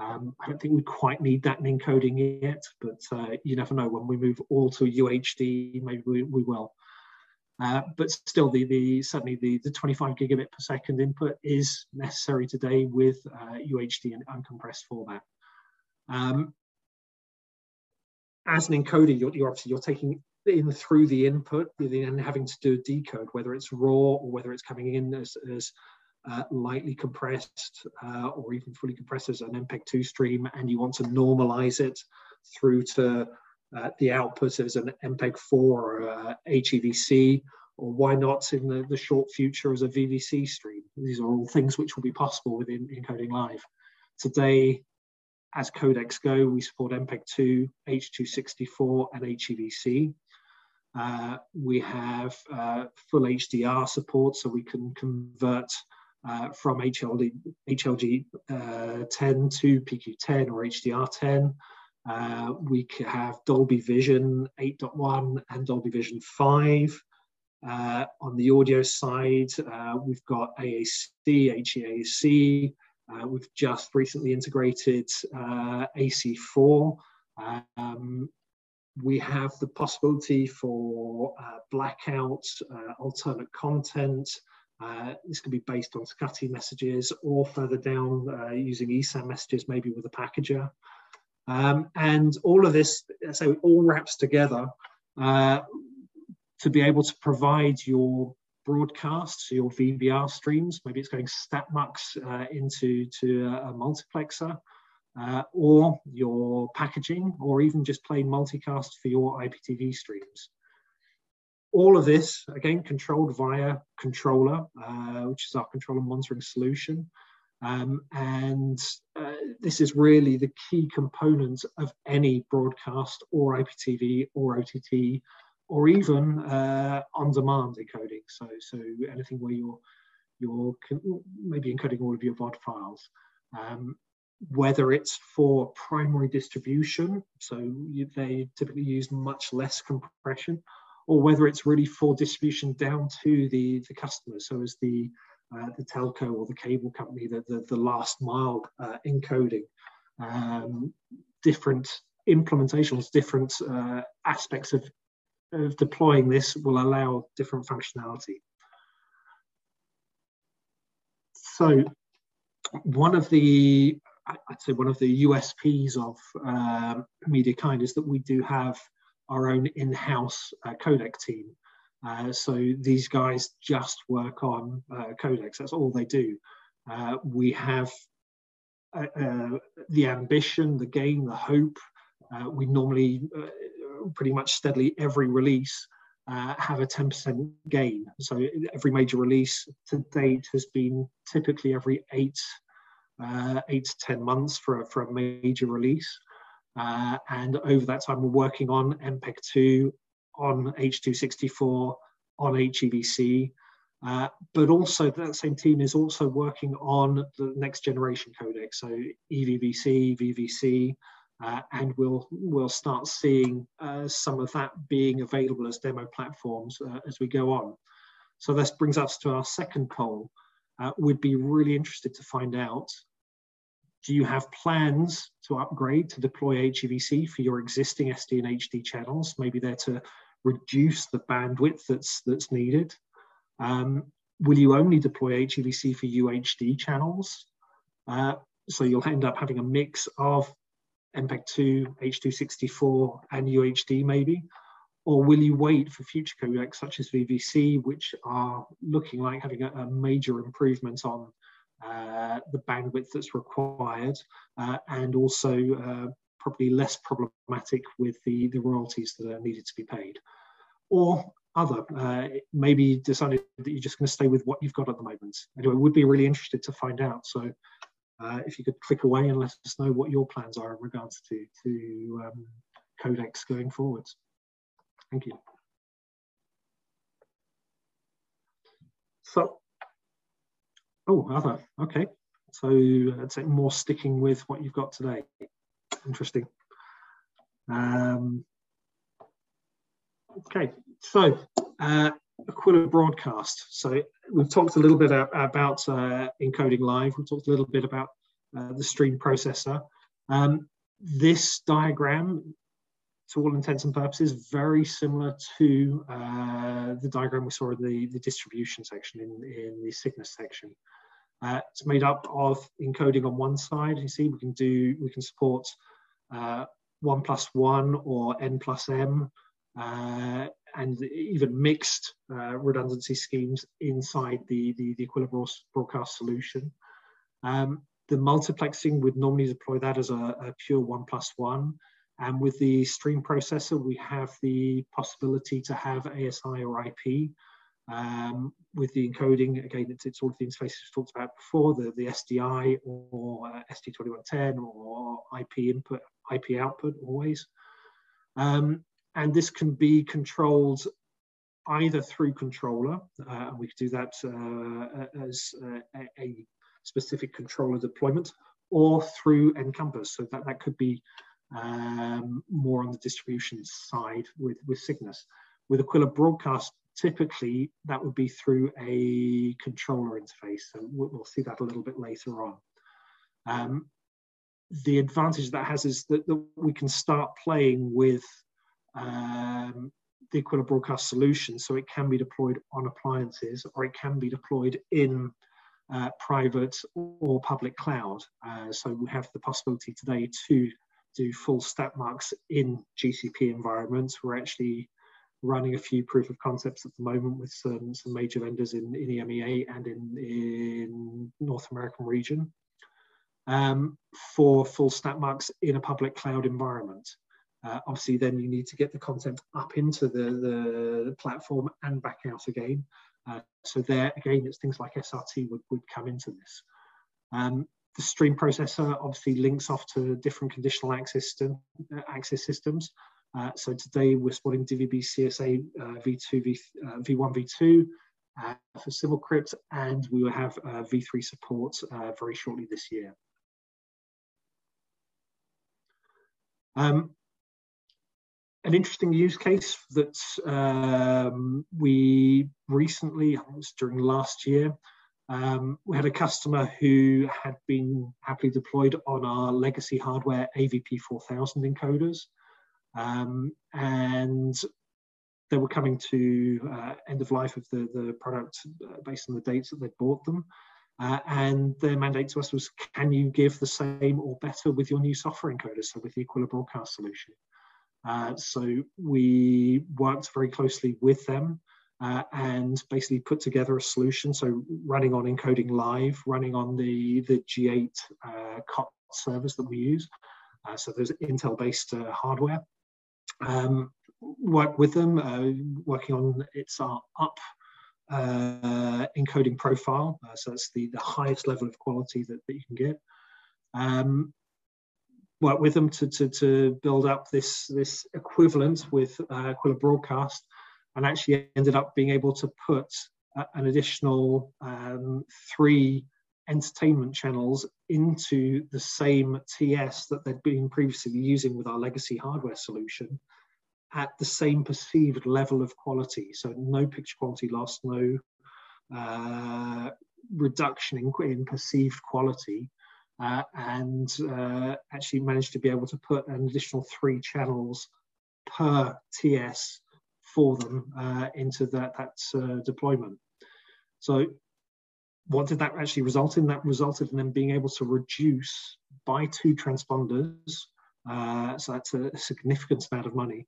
Um, I don't think we quite need that in encoding yet, but uh, you never know. When we move all to UHD, maybe we, we will. Uh, but still, the, the certainly the, the 25 gigabit per second input is necessary today with uh, UHD and uncompressed format. Um, as an encoder, you're, you're, obviously you're taking in through the input and having to do a decode, whether it's raw or whether it's coming in as, as uh, lightly compressed uh, or even fully compressed as an MPEG-2 stream, and you want to normalize it through to uh, the output as an MPEG-4 or uh, HEVC, or why not in the, the short future as a VVC stream? These are all things which will be possible within Encoding Live. Today, as codecs go, we support MPEG-2, H.264, and HEVC. Uh, we have uh, full HDR support, so we can convert uh, from HLD, HLG uh, 10 to PQ10 or HDR10. Uh, we have Dolby Vision 8.1 and Dolby Vision 5. Uh, on the audio side, uh, we've got AAC, HEAC. Uh, we've just recently integrated uh, AC4. Um, we have the possibility for uh, blackout, alternate content. this can be based on SCTE messages or further down using ESAM messages, maybe with a packager. Um, and all of this, so it all wraps together uh, to be able to provide your broadcasts, your VBR streams. Maybe it's going StatMux uh, into to a, multiplexer, uh, or your packaging, or even just plain multicast for your IPTV streams. All of this, again, controlled via controller, uh, which is our controller monitoring solution. Um, and uh, this is really the key component of any broadcast or IPTV or OTT or even uh, on-demand encoding. So, so anything where you're you're maybe encoding all of your VOD files. Um, whether it's for primary distribution, so you, they typically use much less compression, or whether it's really for distribution down to the, the customer. So as the uh, the telco or the cable company, the, the, the last mile uh, encoding, um, different implementations, different uh, aspects of, of deploying this will allow different functionality. So one of the, I'd say one of the USPs of um, MediaKind is that we do have our own in-house uh, codec team. Uh, so these guys just work on uh, codecs. That's all they do. Uh, we have uh, uh, the ambition, the gain, the hope. we normally pretty much steadily every release have a 10% gain. So every major release to date has been typically every eight, eight to 10 months for a, for a major release. Uh, and over that time, we're working on MPEG 2, on H.264, on HEVC, uh, but also that same team is also working on the next generation codec, so EVVC, VVC, uh, and we'll we'll start seeing uh, some of that being available as demo platforms uh, as we go on. So this brings us to our second poll. Uh, we'd be really interested to find out do you have plans to upgrade to deploy HEVC for your existing SD and HD channels? Maybe they're to reduce the bandwidth that's, that's needed. Um, will you only deploy HEVC for UHD channels? Uh, so you'll end up having a mix of MPEG-2, H.264, and UHD maybe? Or will you wait for future codecs such as VVC, which are looking like having a, a major improvement on uh, the bandwidth that's required, uh, and also uh, probably less problematic with the, the royalties that are needed to be paid. Or other, uh, maybe decided that you're just going to stay with what you've got at the moment. Anyway, would be really interested to find out. So uh, if you could click away and let us know what your plans are in regards to, to um, codecs going forwards. Thank you. So Oh, other. Okay. So I'd say more sticking with what you've got today. Interesting. Um, okay. So uh, Aquila broadcast. So we've talked a little bit about uh, encoding live. We've talked a little bit about uh, the stream processor. Um, this diagram, to all intents and purposes, very similar to uh, the diagram we saw in the, the distribution section, in, in the Cygnus section. Uh, it's made up of encoding on one side. You see, we can do we can support uh, one plus one or n plus m, uh, and even mixed uh, redundancy schemes inside the the, the Aquila broadcast solution. Um, the multiplexing would normally deploy that as a, a pure one plus one. And with the stream processor, we have the possibility to have ASI or IP, um, with the encoding, again, it's, it's all the interfaces we talked about before, the, the SDI or uh, ST2110 or IP input, IP output always. Um, and this can be controlled either through controller, uh, and we could do that uh, as a, a, specific controller deployment, or through nCompass. So that, that could be um, more on the distribution side with, with Cygnus. With Aquila Broadcast, typically that would be through a controller interface. So we'll see that a little bit later on. Um, the advantage that has is that, that, we can start playing with um, the Aquila broadcast solution. So it can be deployed on appliances or it can be deployed in uh, private or public cloud. Uh, so we have the possibility today to do full StatMux in GCP environments. We're actually running a few proof of concepts at the moment with some, some major vendors in, in EMEA and in, in North American region um, for full StatMux in a public cloud environment. Uh, obviously, then you need to get the content up into the, the platform and back out again. Uh, so there, again, it's things like SRT would, would come into this. Um, the stream processor obviously links off to different conditional access, system, uh, access systems. Uh, so today we're supporting DVB CSA uh, v2, v, uh, v1, v2 for SimulCrypt, and we will have v3 support very shortly this year. Um, an interesting use case that um, we recently, during last year, um, we had a customer who had been happily deployed on our legacy hardware AVP 4000 encoders. Um, and they were coming to uh, end of life of the, the product uh, based on the dates that they bought them. Uh, and their mandate to us was, can you give the same or better with your new software encoder, so with the Aquila broadcast solution? Uh, so we worked very closely with them uh, and basically put together a solution. So running on encoding live, running on the, the G8 uh, COTS servers that we use. Uh, so there's Intel-based hardware. Um, work with them, working on its our up uh, encoding profile. Uh, so that's the, the highest level of quality that, that you can get. Um, work with them to, to, to build up this, this equivalent with uh, Aquila Broadcast and actually ended up being able to put uh, an additional um, three entertainment channels into the same TS that they'd been previously using with our legacy hardware solution at the same perceived level of quality. So no picture quality loss, no uh, reduction in, in, perceived quality, uh, and uh, actually managed to be able to put an additional three channels per TS for them uh, into that, that uh, deployment. So what did that actually result in? That resulted in them being able to reduce by two transponders, uh, so that's a significant amount of money,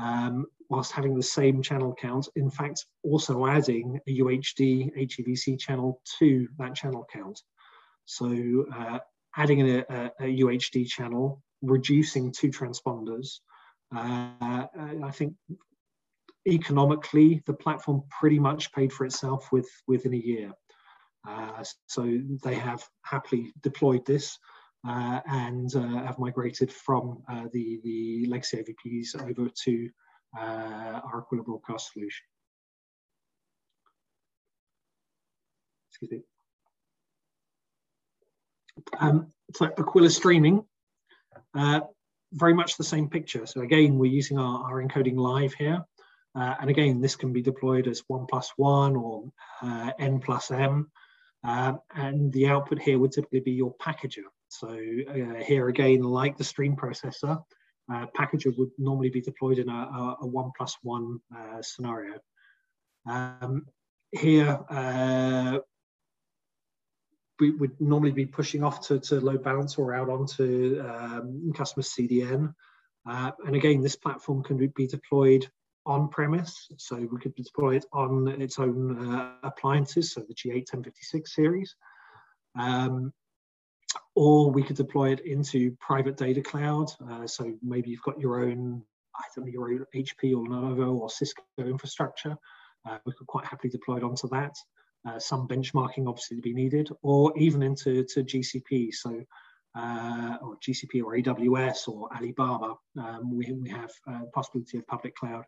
um, whilst having the same channel count, in fact, also adding a UHD HEVC channel to that channel count. So uh, adding a, a, a, UHD channel, reducing two transponders, uh, I think economically, the platform pretty much paid for itself with, within a year. Uh, so they have happily deployed this uh, and uh, have migrated from uh, the, the legacy AVPs over to our Aquila broadcast solution. Excuse me. Um, so Aquila streaming, very much the same picture. So again, we're using our, our encoding live here. Uh, and again, this can be deployed as one plus one or uh, n plus m. Uh, and the output here would typically be your packager. So uh, here again, like the stream processor, uh, packager would normally be deployed in a, a, a one plus one uh, scenario. Um, here, uh, we would normally be pushing off to, to load balancer or out onto um, customer CDN. Uh, and again, this platform can be deployed on premise. So we could deploy it on its own uh, appliances, so the G8 1056 series. Um, or we could deploy it into private data cloud. Uh, so maybe you've got your own, I don't know, your own HP or Lenovo or Cisco infrastructure. Uh, we could quite happily deploy it onto that. Uh, some benchmarking obviously to be needed, or even into to GCP. So uh, or GCP or AWS or Alibaba, um, we, we have uh, possibility of public cloud.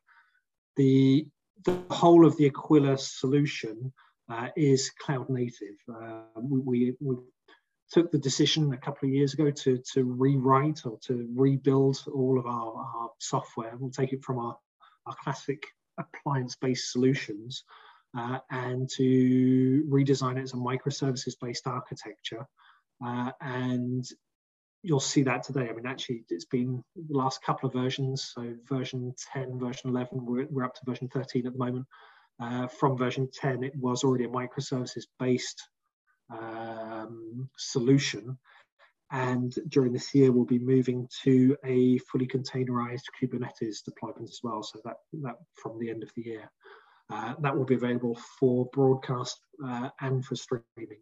The, the whole of the Aquila solution uh, is cloud native. Uh, we, we, took the decision a couple of years ago to, to rewrite or to rebuild all of our, our software. We'll take it from our, our classic appliance-based solutions uh, and to redesign it as a microservices-based architecture. Uh, and you'll see that today. I mean, actually, it's been the last couple of versions. So version 10, version 11, we're, we're up to version 13 at the moment. Uh, from version 10, it was already a microservices-based um, solution. and during this year, we'll be moving to a fully containerized Kubernetes deployment as well. So that, that from the end of the year. Uh, that will be available for broadcast uh, and for streaming.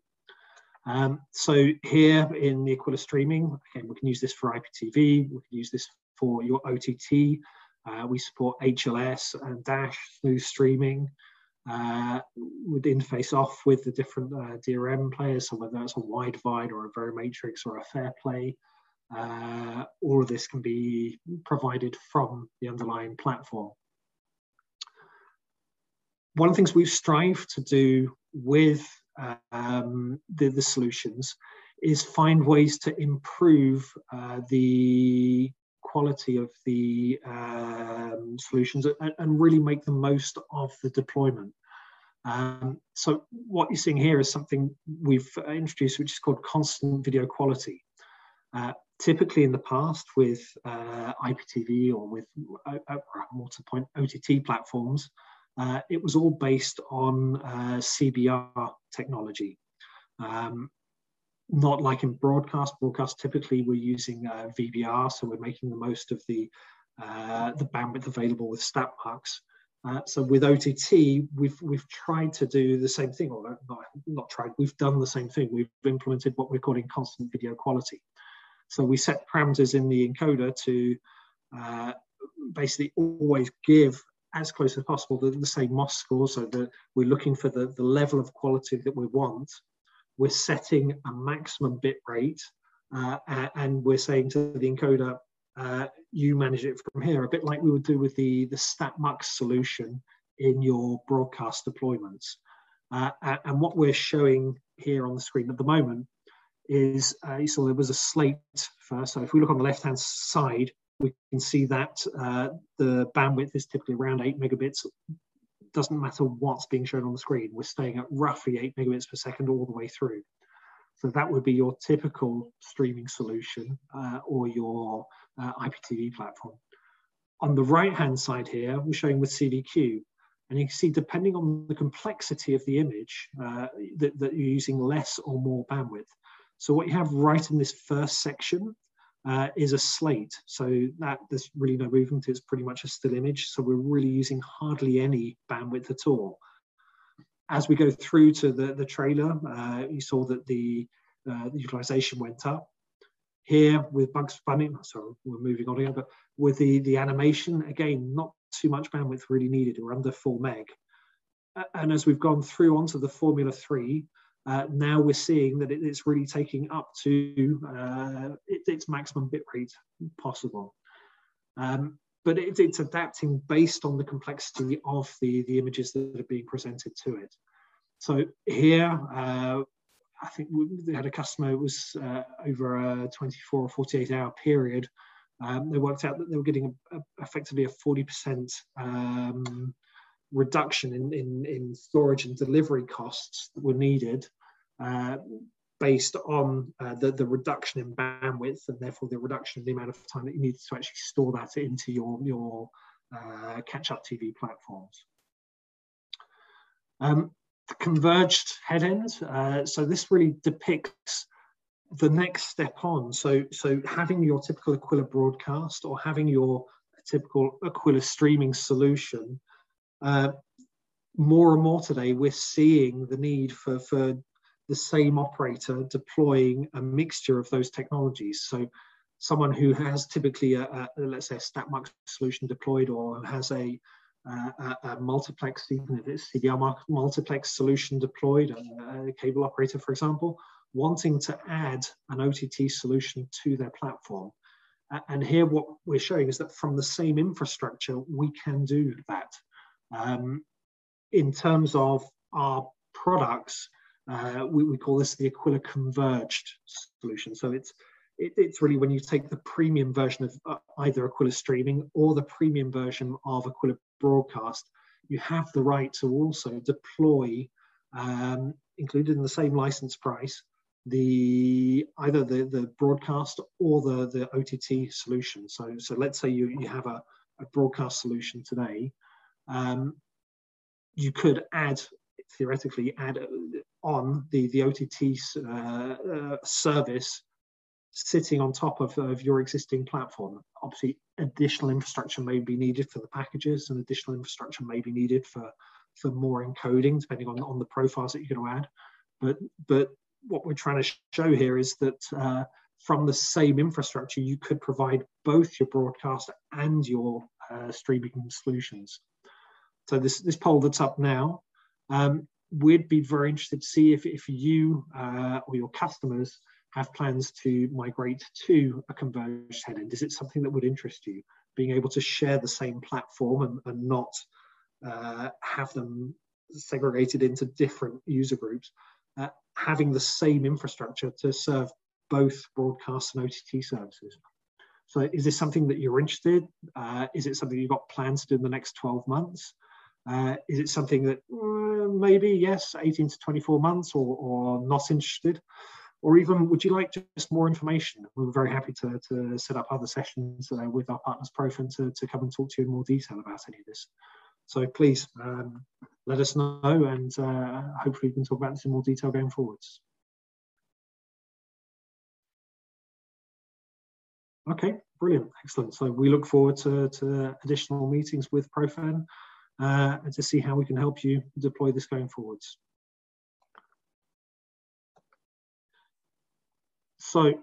Um, so here in the Aquila streaming, again, we can use this for IPTV, we can use this for your OTT. Uh, we support HLS and Dash through streaming. Uh, would interface off with the different uh, DRM players, so whether that's a Widevine or a Verimatrix or a Fairplay, uh, all of this can be provided from the underlying platform. One of the things we've strived to do with um, the, the, solutions is find ways to improve uh, the quality of the um, solutions and, and, really make the most of the deployment. Um, so what you're seeing here is something we've introduced, which is called constant video quality. Uh, typically in the past with uh, IPTV or with uh, uh, more to point OTT platforms, uh, it was all based on uh, CBR technology. Um, not like in broadcast. Broadcast typically we're using uh, VBR, so we're making the most of the uh, the bandwidth available with StatMux. Uh, so with OTT, we've we've tried to do the same thing, or not, not tried. We've done the same thing. We've implemented what we're calling constant video quality. So we set parameters in the encoder to uh, basically always give as close as possible the, same MOS score, so that we're looking for the, the level of quality that we want we're setting a maximum bit rate uh, and we're saying to the encoder, uh, you manage it from here, a bit like we would do with the, the StatMux solution in your broadcast deployments. Uh, and what we're showing here on the screen at the moment is, uh, you saw there was a slate first. So if we look on the left-hand side, we can see that uh, the bandwidth is typically around eight megabits doesn't matter what's being shown on the screen. We're staying at roughly eight megabits per second all the way through. So that would be your typical streaming solution uh, or your uh, IPTV platform. On the right-hand side here, we're showing with CDQ. And you can see, depending on the complexity of the image, uh, that, that, you're using less or more bandwidth. So what you have right in this first section uh, is a slate. So that there's really no movement. It's pretty much a still image. So we're really using hardly any bandwidth at all. As we go through to the, the trailer, uh, you saw that the, uh, the utilization went up. Here with Bugs Bunny, sorry, we're moving on again, but with the, the animation, again, not too much bandwidth really needed. We're under four meg. And as we've gone through onto the Formula 3, uh, now we're seeing that it, it's really taking up to uh, it, its maximum bit rate possible. Um, but it, it's adapting based on the complexity of the, the images that are being presented to it. So here, uh, I think we had a customer, it was uh, over a 24 or 48 hour period. Um, they worked out that they were getting a, a, effectively a 40% um, reduction in, in, in storage and delivery costs that were needed based on uh, the, the reduction in bandwidth and therefore the reduction in the amount of time that you need to actually store that into your, your uh, catch-up TV platforms. Um, converged head end, uh, so this really depicts the next step on. So, so having your typical Aquila broadcast or having your typical Aquila streaming solution, uh, more and more today we're seeing the need for, for the same operator deploying a mixture of those technologies. So someone who has typically a, a let's say a StatMux solution deployed or has a, a, a multiplex, even if it's CBR multiplex solution deployed, a, a cable operator, for example, wanting to add an OTT solution to their platform. And here what we're showing is that from the same infrastructure, we can do that. Um, in terms of our products, uh, we, we, call this the Aquila converged solution. So it's it, it's really when you take the premium version of uh, either Aquila streaming or the premium version of Aquila broadcast, you have the right to also deploy, um, included in the same license price, the either the, the broadcast or the, the OTT solution. So, so let's say you, you have a, a broadcast solution today. Um, you could add theoretically add on the, the OTT uh, uh, service sitting on top of, of your existing platform. Obviously, additional infrastructure may be needed for the packages and additional infrastructure may be needed for, for more encoding, depending on, on the profiles that you're going to add. But, but what we're trying to show here is that uh, from the same infrastructure, you could provide both your broadcast and your uh, streaming solutions. So this, this poll that's up now, um, we'd be very interested to see if, if you uh, or your customers have plans to migrate to a converged headend. Is it something that would interest you? Being able to share the same platform and, and not uh, have them segregated into different user groups, uh, having the same infrastructure to serve both broadcast and OTT services. So is this something that you're interested? Uh, is it something you've got plans to do in the next 12 months? Uh, is it something that uh, maybe, yes, 18 to 24 months or, or not interested? Or even would you like just more information? We're very happy to, to set up other sessions uh, with our partners Profen to, to come and talk to you in more detail about any of this. So please um, let us know and uh, hopefully we can talk about this in more detail going forwards. Okay, brilliant, excellent. So we look forward to, to additional meetings with Profen uh, and to see how we can help you deploy this going forwards. So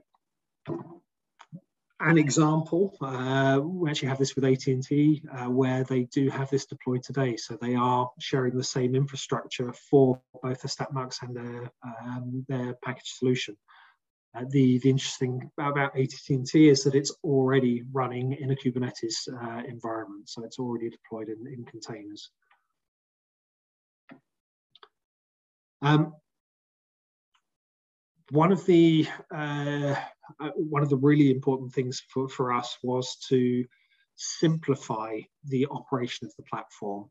an example, uh, we actually have this with AT&T uh, where they do have this deployed today. So they are sharing the same infrastructure for both the StatMux and their, um, their package solution. Uh, the, the interesting about AT&T is that it's already running in a Kubernetes uh, environment, so it's already deployed in, in containers. Um, one of the uh, uh, one of the really important things for, for us was to simplify the operation of the platform.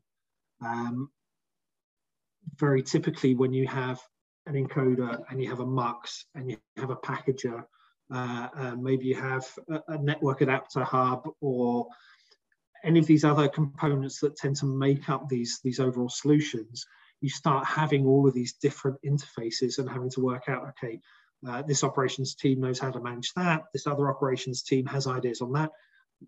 Um, very typically, when you have an encoder and you have a MUX and you have a packager, uh, uh, maybe you have a, a, network adapter hub or any of these other components that tend to make up these, these overall solutions, you start having all of these different interfaces and having to work out, okay, uh, this operations team knows how to manage that, this other operations team has ideas on that.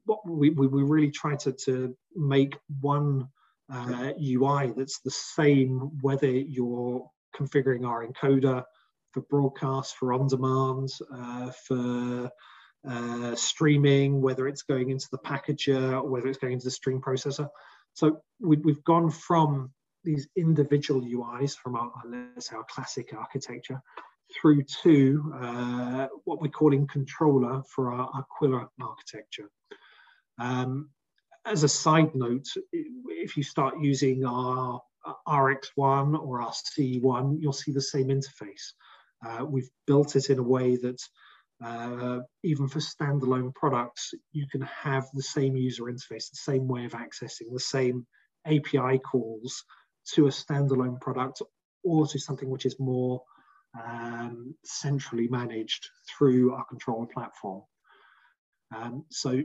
What we, we, we really try to, to make one uh, UI that's the same whether you're configuring our encoder for broadcast, for on demand, uh, for uh, streaming, whether it's going into the packager, or whether it's going into the stream processor. So we, have gone from these individual UIs from our, our classic architecture through to uh, what we're calling controller for our Aquila architecture. Um, as a side note, if you start using our RX1 or our C1, you'll see the same interface. Uh, we've built it in a way that uh, even for standalone products, you can have the same user interface, the same way of accessing, the same API calls to a standalone product or to something which is more um, centrally managed through our controller platform. Um, so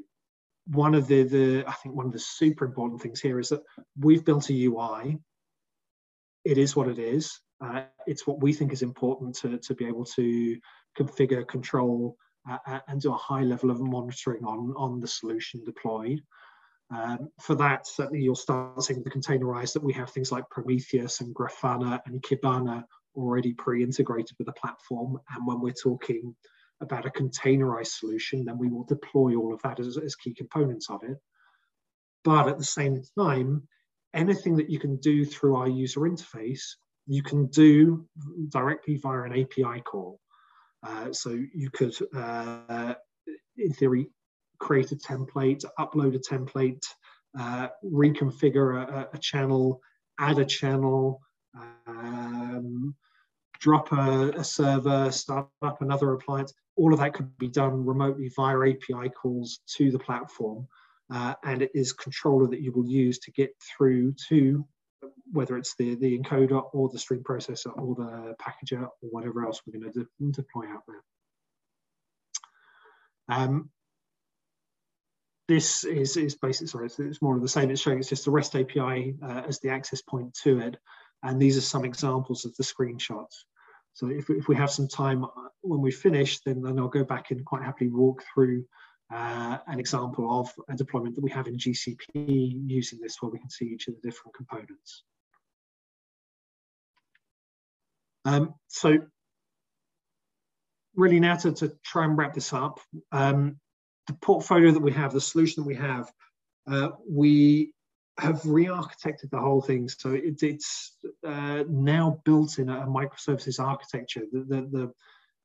one of the, the, I think one of the super important things here is that we've built a UI it is what it is. Uh, it's what we think is important to, to be able to configure, control, uh, uh, and do a high level of monitoring on, on the solution deployed. Um, for that, certainly you'll start seeing the containerized that we have things like Prometheus and Grafana and Kibana already pre-integrated with the platform. And when we're talking about a containerized solution, then we will deploy all of that as, as key components of it. But at the same time, anything that you can do through our user interface, you can do directly via an API call. Uh, so you could, uh, in theory, create a template, upload a template, uh, reconfigure a, a, channel, add a channel, um, drop a, a, server, start up another appliance. All of that could be done remotely via API calls to the platform uh, and it is controller that you will use to get through to whether it's the, the encoder or the stream processor or the packager or whatever else we're going to de deploy out there. Um, this is, is basically, sorry, it's, it's, more of the same. It's showing it's just the REST API uh, as the access point to it. And these are some examples of the screenshots. So if, if we have some time when we finish, then, then I'll go back and quite happily walk through uh, an example of a deployment that we have in GCP using this where we can see each of the different components. Um, so really now to, to try and wrap this up, um, the portfolio that we have, the solution that we have, uh, we have re-architected the whole thing. So it, it's uh, now built in a microservices architecture. The, the, the,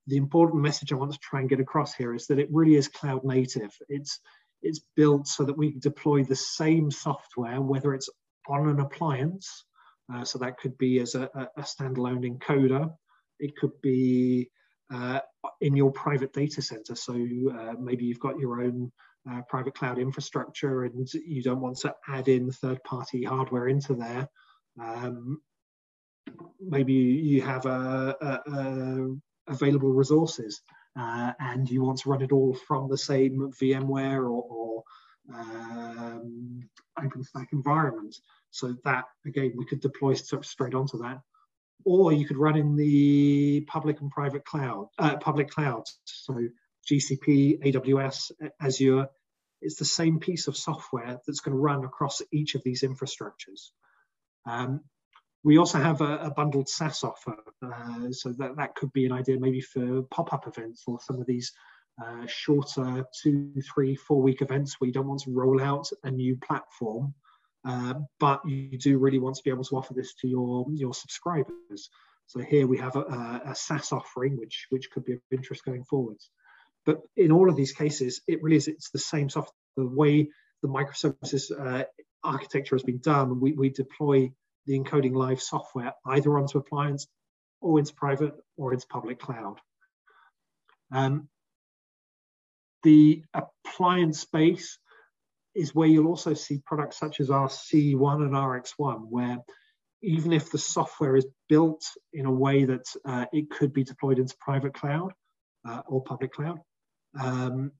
the, important message I want to try and get across here is that it really is cloud native. It's, it's built so that we deploy the same software, whether it's on an appliance, uh, so that could be as a, a standalone encoder, it could be uh, in your private data center. So uh, maybe you've got your own uh, private cloud infrastructure and you don't want to add in third party hardware into there. Um, maybe you have a, a, a available resources uh, and you want to run it all from the same VMware or, or um, OpenStack environment. So that, again, we could deploy straight onto that or you could run in the public and private cloud, uh, public clouds. So GCP, AWS, Azure, it's the same piece of software that's going to run across each of these infrastructures. Um, we also have a, a bundled SaaS offer, uh, so that, that could be an idea maybe for pop-up events or some of these uh, shorter two, three, four week events where you don't want to roll out a new platform uh, but you do really want to be able to offer this to your, your subscribers. So here we have a, a SaaS offering, which, which could be of interest going forwards. But in all of these cases, it really is, it's the same software. The way the microservices uh, architecture has been done, we, we deploy the encoding live software either onto appliance or into private or into public cloud. Um, the appliance space is where you'll also see products such as our C1 and RX1, where even if the software is built in a way that uh, it could be deployed into private cloud uh, or public cloud, um,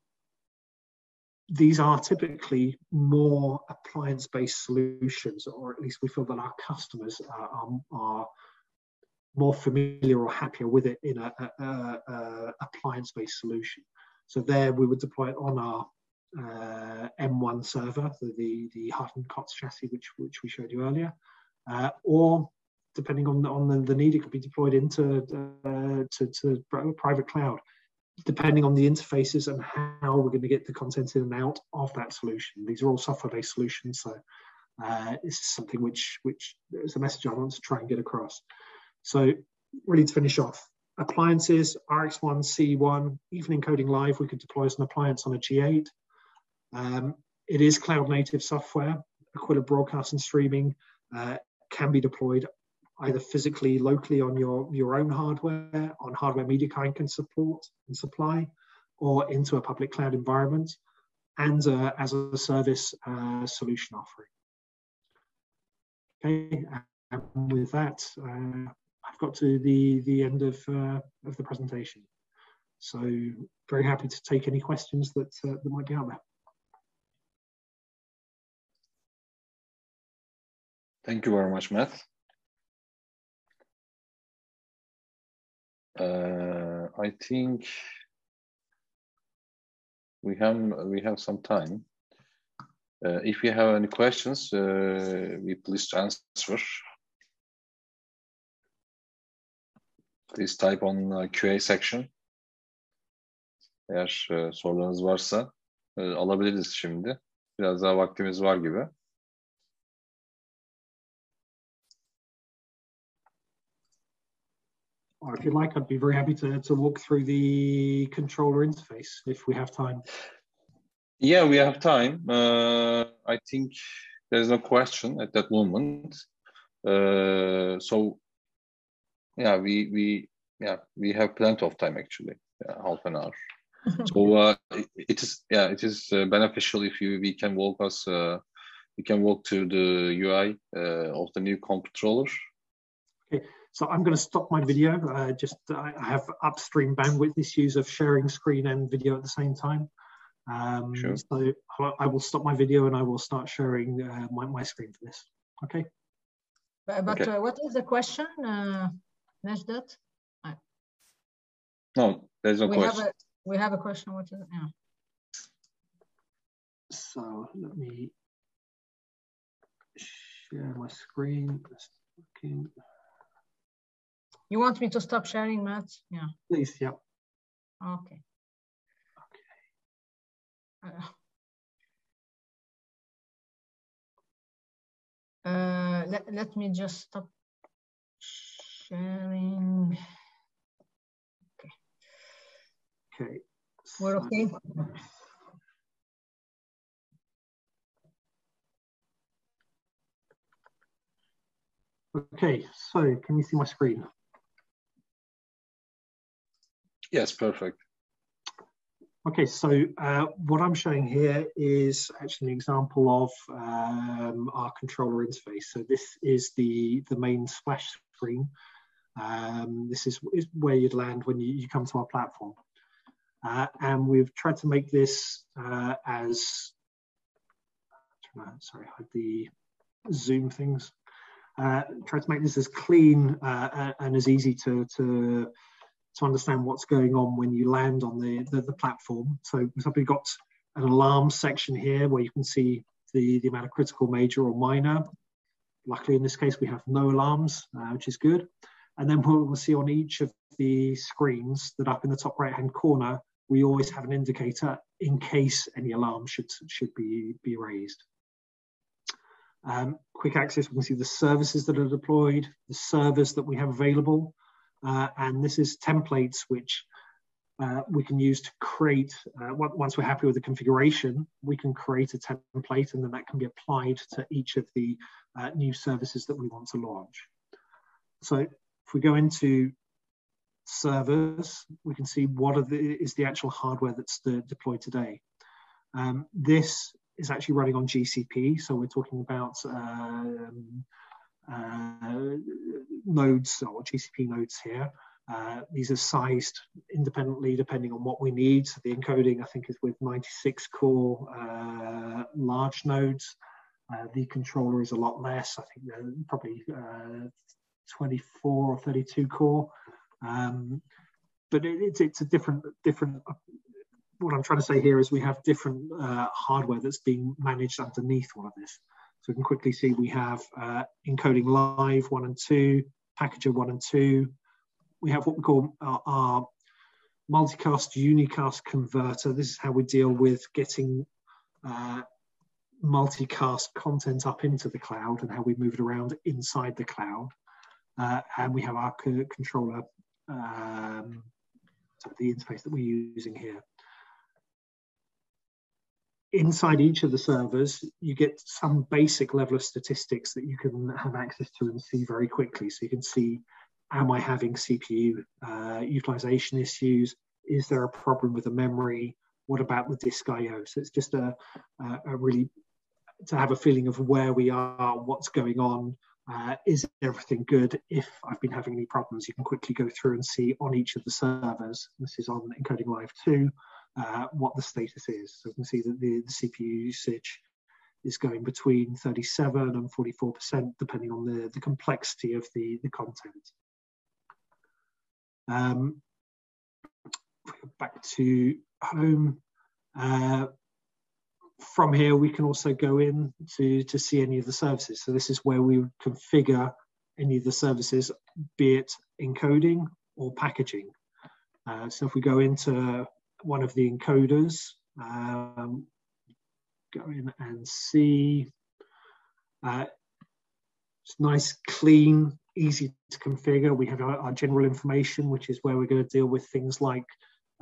these are typically more appliance-based solutions, or at least we feel that our customers are, are more familiar or happier with it in a, a, a, a appliance-based solution. So there we would deploy it on our uh, M1 server, the, the, the COTS chassis, which, which we showed you earlier, uh, or depending on, on the, the, need, it could be deployed into uh, to, to private cloud, depending on the interfaces and how we're going to get the content in and out of that solution. These are all software-based solutions, so uh, this is something which, which is a message I want to try and get across. So really to finish off, appliances, RX1, C1, even encoding live, we could deploy as an appliance on a G8. Um, it is cloud native software. Aquila broadcast and streaming uh, can be deployed either physically, locally on your, your own hardware, on hardware MediaKind can support and supply, or into a public cloud environment, and uh, as a service uh, solution offering. Okay, and with that, uh, I've got to the, the end of, uh, of the presentation. So very happy to take any questions that, uh, that might be out there. Thank you very much, Matt. Uh, I think we have we have some time. Uh, if you have any questions, uh, we please answer. Please type on uh, QA section. Eğer e, sorularınız varsa e, alabiliriz şimdi. Biraz daha vaktimiz var gibi. Or if you'd like, I'd be very happy to, to walk through the controller interface if we have time. Yeah, we have time. Uh, I think there's no question at that moment. Uh, so, yeah, we we yeah we have plenty of time actually, yeah, half an hour. so uh, it, it is yeah it is uh, beneficial if you we can walk us uh, we can walk to the UI uh, of the new controller. Okay. So I'm going to stop my video. Uh, just I have upstream bandwidth issues of sharing screen and video at the same time. Um, sure. So I will stop my video and I will start sharing uh, my, my screen for this. Okay. But, but okay. uh, what is the question, uh, Najdat? No, there's no we question. Have a, we have a question. What is it? Yeah. So let me share my screen. Looking. You want me to stop sharing, Matt? Yeah. Please, yeah. Okay. Okay. Uh, uh, let, let me just stop sharing. Okay. Okay. We're okay. Okay, so can you see my screen? Yes, perfect. Okay, so uh, what I'm showing here is actually an example of um, our controller interface. So this is the, the main splash screen. Um, this is, is, where you'd land when you, you come to our platform. Uh, and we've tried to make this uh, as, sorry, hide the Zoom things. Uh, try to make this as clean uh, and as easy to, to, to understand what's going on when you land on the, the, the platform. So we've got an alarm section here where you can see the, the amount of critical major or minor. Luckily in this case we have no alarms, uh, which is good. And then we'll, see on each of the screens that up in the top right hand corner, we always have an indicator in case any alarm should, should be, be raised. Um, quick access, we can see the services that are deployed, the servers that we have available, uh, and this is templates which uh, we can use to create, uh, once we're happy with the configuration, we can create a template and then that can be applied to each of the uh, new services that we want to launch. So if we go into servers, we can see what the, is the actual hardware that's deployed today. Um, this is actually running on GCP. So we're talking about um, nodes or GCP nodes here. Uh, these are sized independently depending on what we need. So the encoding, I think, is with 96 core uh, large nodes. Uh, the controller is a lot less. I think they're probably uh, 24 or 32 core. Um, but it, it's, it's a different different what I'm trying to say here is we have different uh, hardware that's being managed underneath all of this. So we can quickly see we have uh, encoding live one and two, packager one and two. We have what we call our, our multicast unicast converter. This is how we deal with getting uh, multicast content up into the cloud and how we move it around inside the cloud. Uh, and we have our controller, um, the interface that we're using here inside each of the servers, you get some basic level of statistics that you can have access to and see very quickly. So you can see, am I having CPU uh, utilization issues? Is there a problem with the memory? What about the disk I/O? So it's just a, a, really to have a feeling of where we are, what's going on, uh, is everything good? If I've been having any problems, you can quickly go through and see on each of the servers. This is on Encoding Live 2 uh, what the status is. So you can see that the, the CPU usage is going between 37 and 44%, depending on the, the complexity of the, the content. Um, back to home. Uh, from here, we can also go in to, to see any of the services. So this is where we configure any of the services, be it encoding or packaging. Uh, so if we go into one of the encoders. Um, go in and see. Uh, it's nice, clean, easy to configure. We have our, our, general information, which is where we're going to deal with things like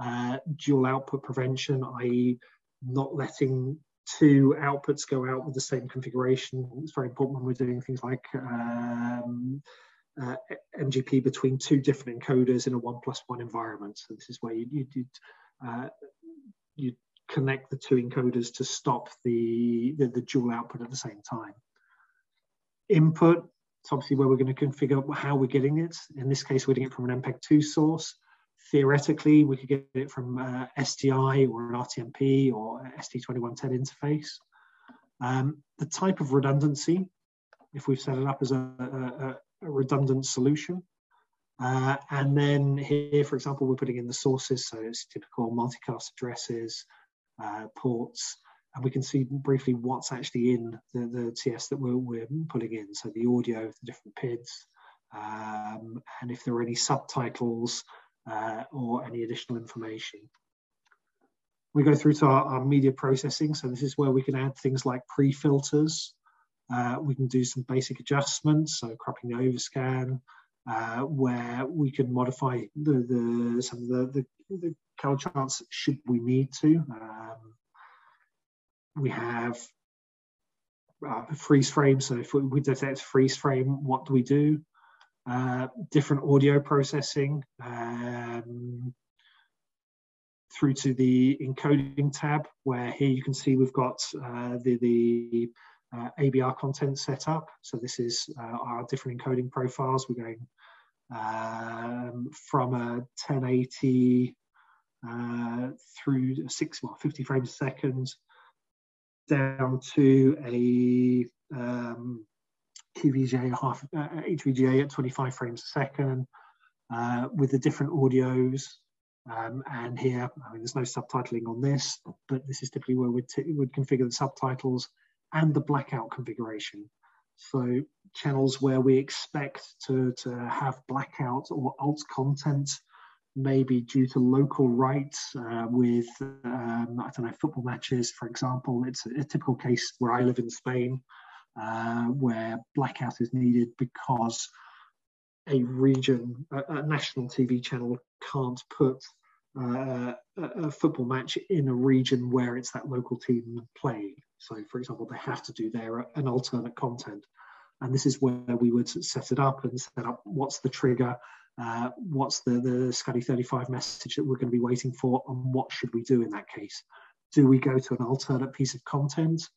uh, dual output prevention, i.e. not letting two outputs go out with the same configuration. It's very important when we're doing things like um, uh, MGP between two different encoders in a one plus one environment. So this is where you, you, would uh, you connect the two encoders to stop the, the, the, dual output at the same time. Input, it's obviously where we're going to configure how we're getting it. In this case, we're getting it from an MPEG-2 source. Theoretically, we could get it from uh, SDI or an RTMP or ST2110 interface. Um, the type of redundancy, if we've set it up as a, a, a redundant solution, Uh, and then here, for example, we're putting in the sources, so it's typical multicast addresses, uh, ports, and we can see briefly what's actually in the, the TS that we're, we're putting in. So the audio, of the different PIDs, um, and if there are any subtitles uh, or any additional information. We go through to our, our, media processing. So this is where we can add things like pre-filters. Uh, we can do some basic adjustments, so cropping the overscan, uh, where we can modify the, the some of the, the, the color charts should we need to. Um, we have uh, freeze frame. So if we, detect freeze frame, what do we do? Uh, different audio processing um, through to the encoding tab, where here you can see we've got uh, the, the uh, ABR content set up. So this is uh, our different encoding profiles. We're going um, from a 1080 uh, through six, well, 50 frames a second down to a um, QVGA, half uh, HVGA at 25 frames a second uh, with the different audios. Um, and here, I mean, there's no subtitling on this, but this is typically where we'd, would configure the subtitles and the blackout configuration. So channels where we expect to, to have blackout or alt content, maybe due to local rights uh, with, um, I don't know, football matches, for example. It's a, a typical case where I live in Spain, uh, where blackout is needed because a region, a, a national TV channel can't put uh, a, a, football match in a region where it's that local team playing. So, for example, they have to do their an alternate content, and this is where we would set it up and set up what's the trigger, uh, what's the the SCTE 35 message that we're going to be waiting for, and what should we do in that case? Do we go to an alternate piece of content,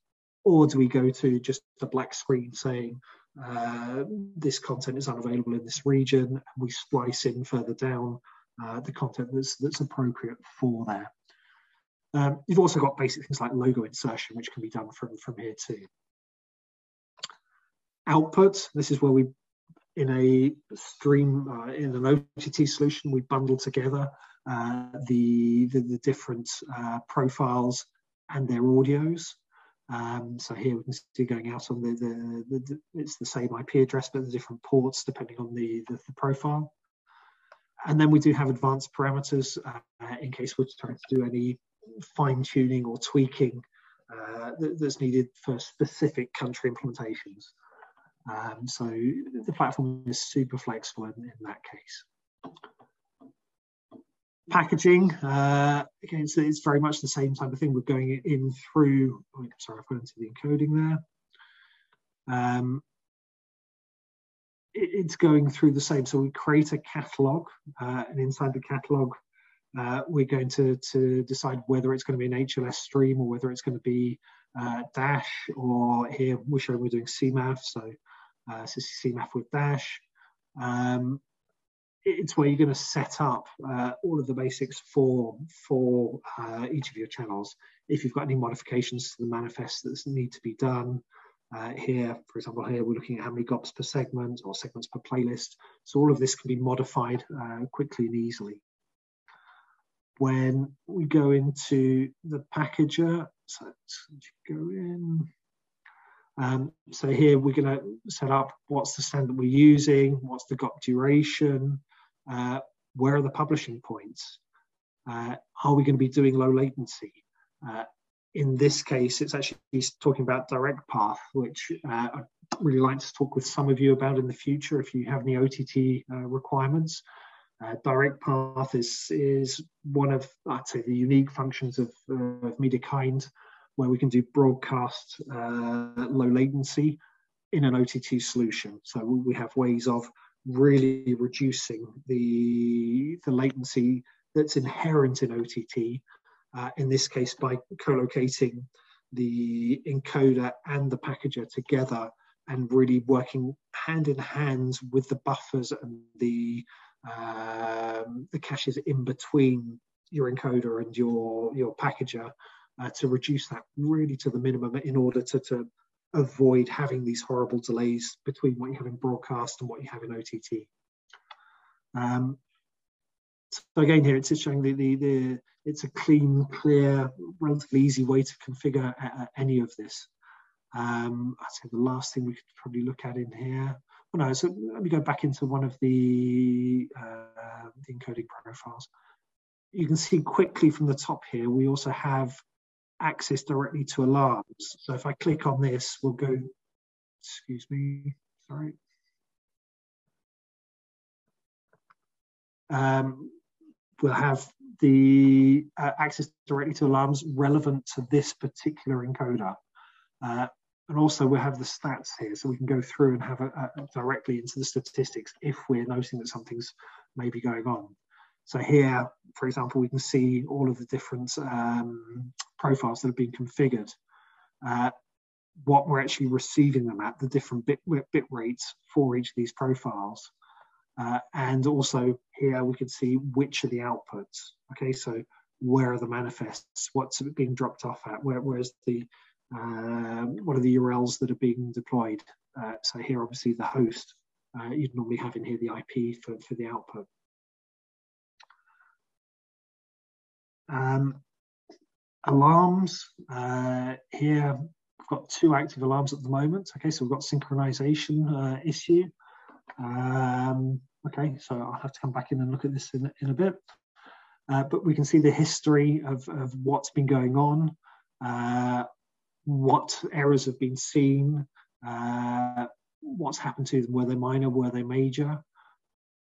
or do we go to just a black screen saying uh, this content is unavailable in this region, and we splice in further down uh, the content that's that's appropriate for there. Um, you've also got basic things like logo insertion, which can be done from, from here too. Output, this is where we, in a stream, uh, in an OTT solution, we bundle together uh, the, the, the, different uh, profiles and their audios. Um, so here we can see going out on the, the, the, it's the same IP address, but the different ports depending on the, the, the profile. And then we do have advanced parameters uh, in case we're trying to do any fine tuning or tweaking uh, that's needed for specific country implementations. Um, so the platform is super flexible in, in that case. Packaging, uh, again, so it's very much the same type of thing. We're going in through, oh, sorry, I've gone into the encoding there. Um, it, it's going through the same. So we create a catalog, uh, and inside the catalog, uh, we're going to, to decide whether it's going to be an HLS stream or whether it's going to be uh, Dash, or here we're showing we're doing CMAF, so uh, CMAF with Dash. Um, it's where you're going to set up uh, all of the basics for for uh, each of your channels. If you've got any modifications to the manifest that need to be done, uh, here, for example, here we're looking at how many GOPs per segment or segments per playlist. So all of this can be modified uh, quickly and easily. When we go into the packager, so go in. Um, so here we're going to set up what's the standard we're using, what's the GOP duration, uh, where are the publishing points, uh, are we going to be doing low latency? Uh, in this case, it's actually talking about direct path, which uh, I'd really like to talk with some of you about in the future if you have any OTT uh, requirements. Uh, direct path is, is one of, I'd say, the unique functions of, of MediaKind where we can do broadcast uh, low latency in an OTT solution. So we have ways of really reducing the, the latency that's inherent in OTT, uh, in this case by co-locating the encoder and the packager together and really working hand in hand with the buffers and the um, the caches in between your encoder and your your packager uh, to reduce that really to the minimum in order to, to avoid having these horrible delays between what you have in broadcast and what you have in OTT. Um, so again, here it's showing the, the, the it's a clean, clear, relatively easy way to configure uh, any of this. Um, I'd say the last thing we could probably look at in here. Well, no, so let me go back into one of the, uh, the encoding profiles. You can see quickly from the top here, we also have access directly to alarms. So if I click on this, we'll go, excuse me, sorry. Um, we'll have the uh, access directly to alarms relevant to this particular encoder. Uh, and also we have the stats here, so we can go through and have a, a directly into the statistics if we're noticing that something's maybe going on. So here, for example, we can see all of the different um, profiles that have been configured, uh, what we're actually receiving them at, the different bit, bit rates for each of these profiles. Uh, and also here we can see which are the outputs. Okay, so where are the manifests? What's being dropped off at? Where, where's the uh, what are the URLs that are being deployed? Uh, so here, obviously, the host. Uh, you'd normally have in here the IP for, for the output. Um, alarms. Uh, here, we've got two active alarms at the moment. Okay, so we've got synchronization uh, issue. Um, okay, so I'll have to come back in and look at this in, in a bit. Uh, but we can see the history of, of what's been going on, uh, what errors have been seen, uh, what's happened to them, were they minor, were they major.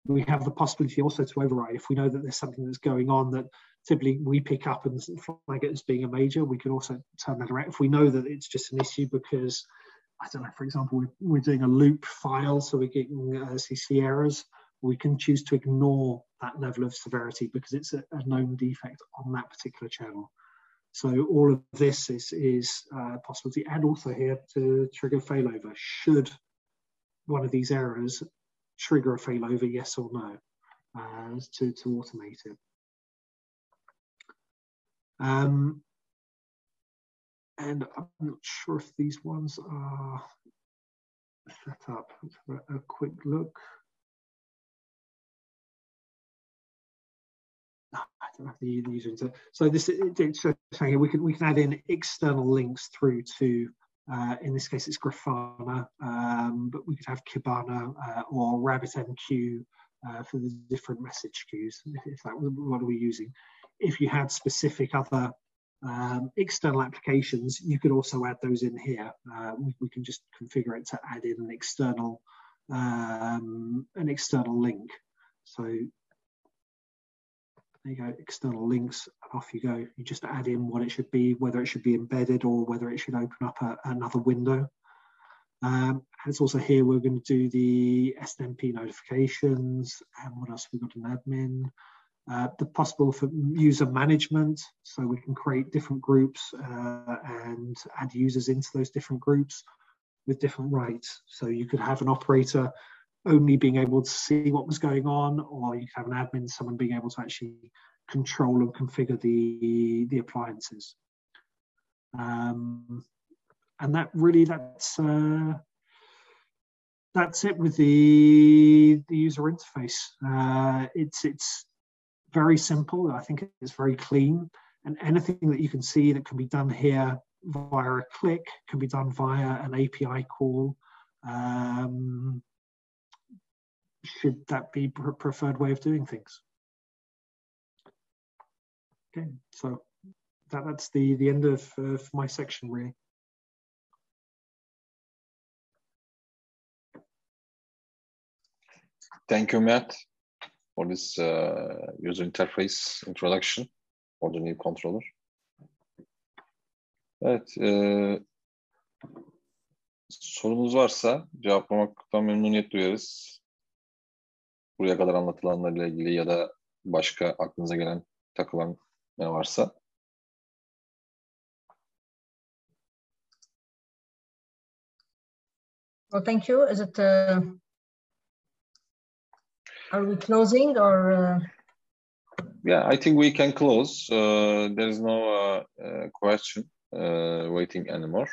We have the possibility also to override if we know that there's something that's going on that typically we pick up and flag it as being a major. We can also turn that around if we know that it's just an issue because I don't know, for example, we're, we're doing a loop file, so we're getting uh, CC errors. We can choose to ignore that level of severity because it's a, a known defect on that particular channel. So all of this is, is uh, possibility and also here to trigger failover. Should one of these errors trigger a failover, yes or no, uh, to, to automate it. Um, and I'm not sure if these ones are set up. Let's have a, a quick look. The, the user. So this it's saying we can we can add in external links through to uh, in this case it's Grafana, um, but we could have Kibana uh, or RabbitMQ uh, for the different message queues if that was what are we using. If you had specific other um, external applications, you could also add those in here. Uh, we, we, can just configure it to add in an external um, an external link. So there you go, external links, and off you go. You just add in what it should be, whether it should be embedded or whether it should open up a, another window. Um, and it's also here we're going to do the SNMP notifications and what else we've got an admin. Uh, the possible for user management, so we can create different groups uh, and add users into those different groups with different rights. So you could have an operator only being able to see what was going on, or you can have an admin, someone being able to actually control and configure the, the appliances. Um, and that really, that's, uh, that's it with the, the user interface. Uh, it's, it's very simple. I think it's very clean. And anything that you can see that can be done here via a click can be done via an API call. Um, should that be preferred way of doing things? Okay, so that, that's the, the end of uh, my section really. Thank you, Matt, for this uh, user interface introduction for the new controller. Evet, e, sorunuz varsa cevaplamaktan memnuniyet duyarız. Buraya kadar anlatılanlarla ilgili ya da başka aklınıza gelen takılan ne varsa. Well, thank you. Is it, uh, are we closing or? Uh... Yeah, I think we can close. Uh, there is no uh, uh, question uh, waiting anymore.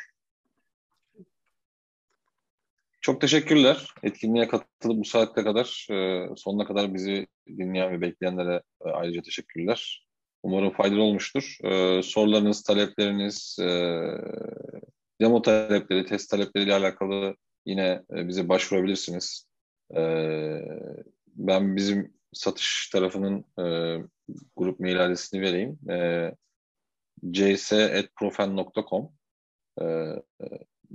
Çok teşekkürler. Etkinliğe katılıp bu saatte kadar e, sonuna kadar bizi dinleyen ve bekleyenlere e, ayrıca teşekkürler. Umarım faydalı olmuştur. E, sorularınız, talepleriniz, e, demo talepleri, test talepleriyle alakalı yine bize başvurabilirsiniz. Ben bizim satış tarafının grup mail adresini vereyim. E, cs.profen.com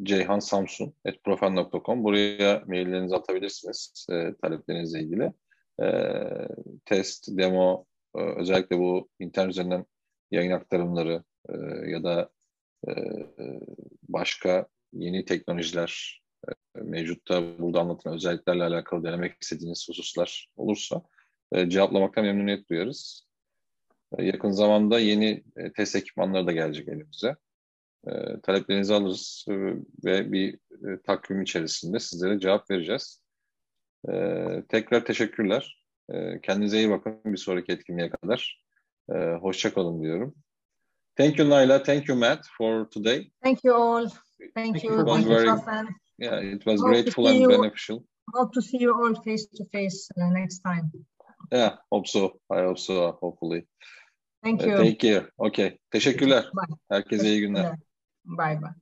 Ceyhan Samsun etprofen.com buraya maillerinizi atabilirsiniz e, taleplerinizle ilgili. E, test, demo, e, özellikle bu internet üzerinden yayın aktarımları e, ya da e, başka yeni teknolojiler e, mevcutta burada anlatılan özelliklerle alakalı denemek istediğiniz hususlar olursa e, cevaplamaktan memnuniyet duyarız. E, yakın zamanda yeni e, test ekipmanları da gelecek elimize. E, taleplerinizi alırız e, ve bir e, takvim içerisinde sizlere cevap vereceğiz. E, tekrar teşekkürler. E, kendinize iyi bakın bir sonraki etkinliğe kadar. E, hoşça kalın diyorum. Thank you Naila, thank you Matt for today. Thank you all. Thank, you. Thank you, very, Yeah, it was hope grateful and you, beneficial. Hope to see you all face to face uh, next time. Yeah, hope so. I hope so, hopefully. Thank you. Uh, take care. Okay. Teşekkürler. Bye. Herkese iyi günler. Bye bye.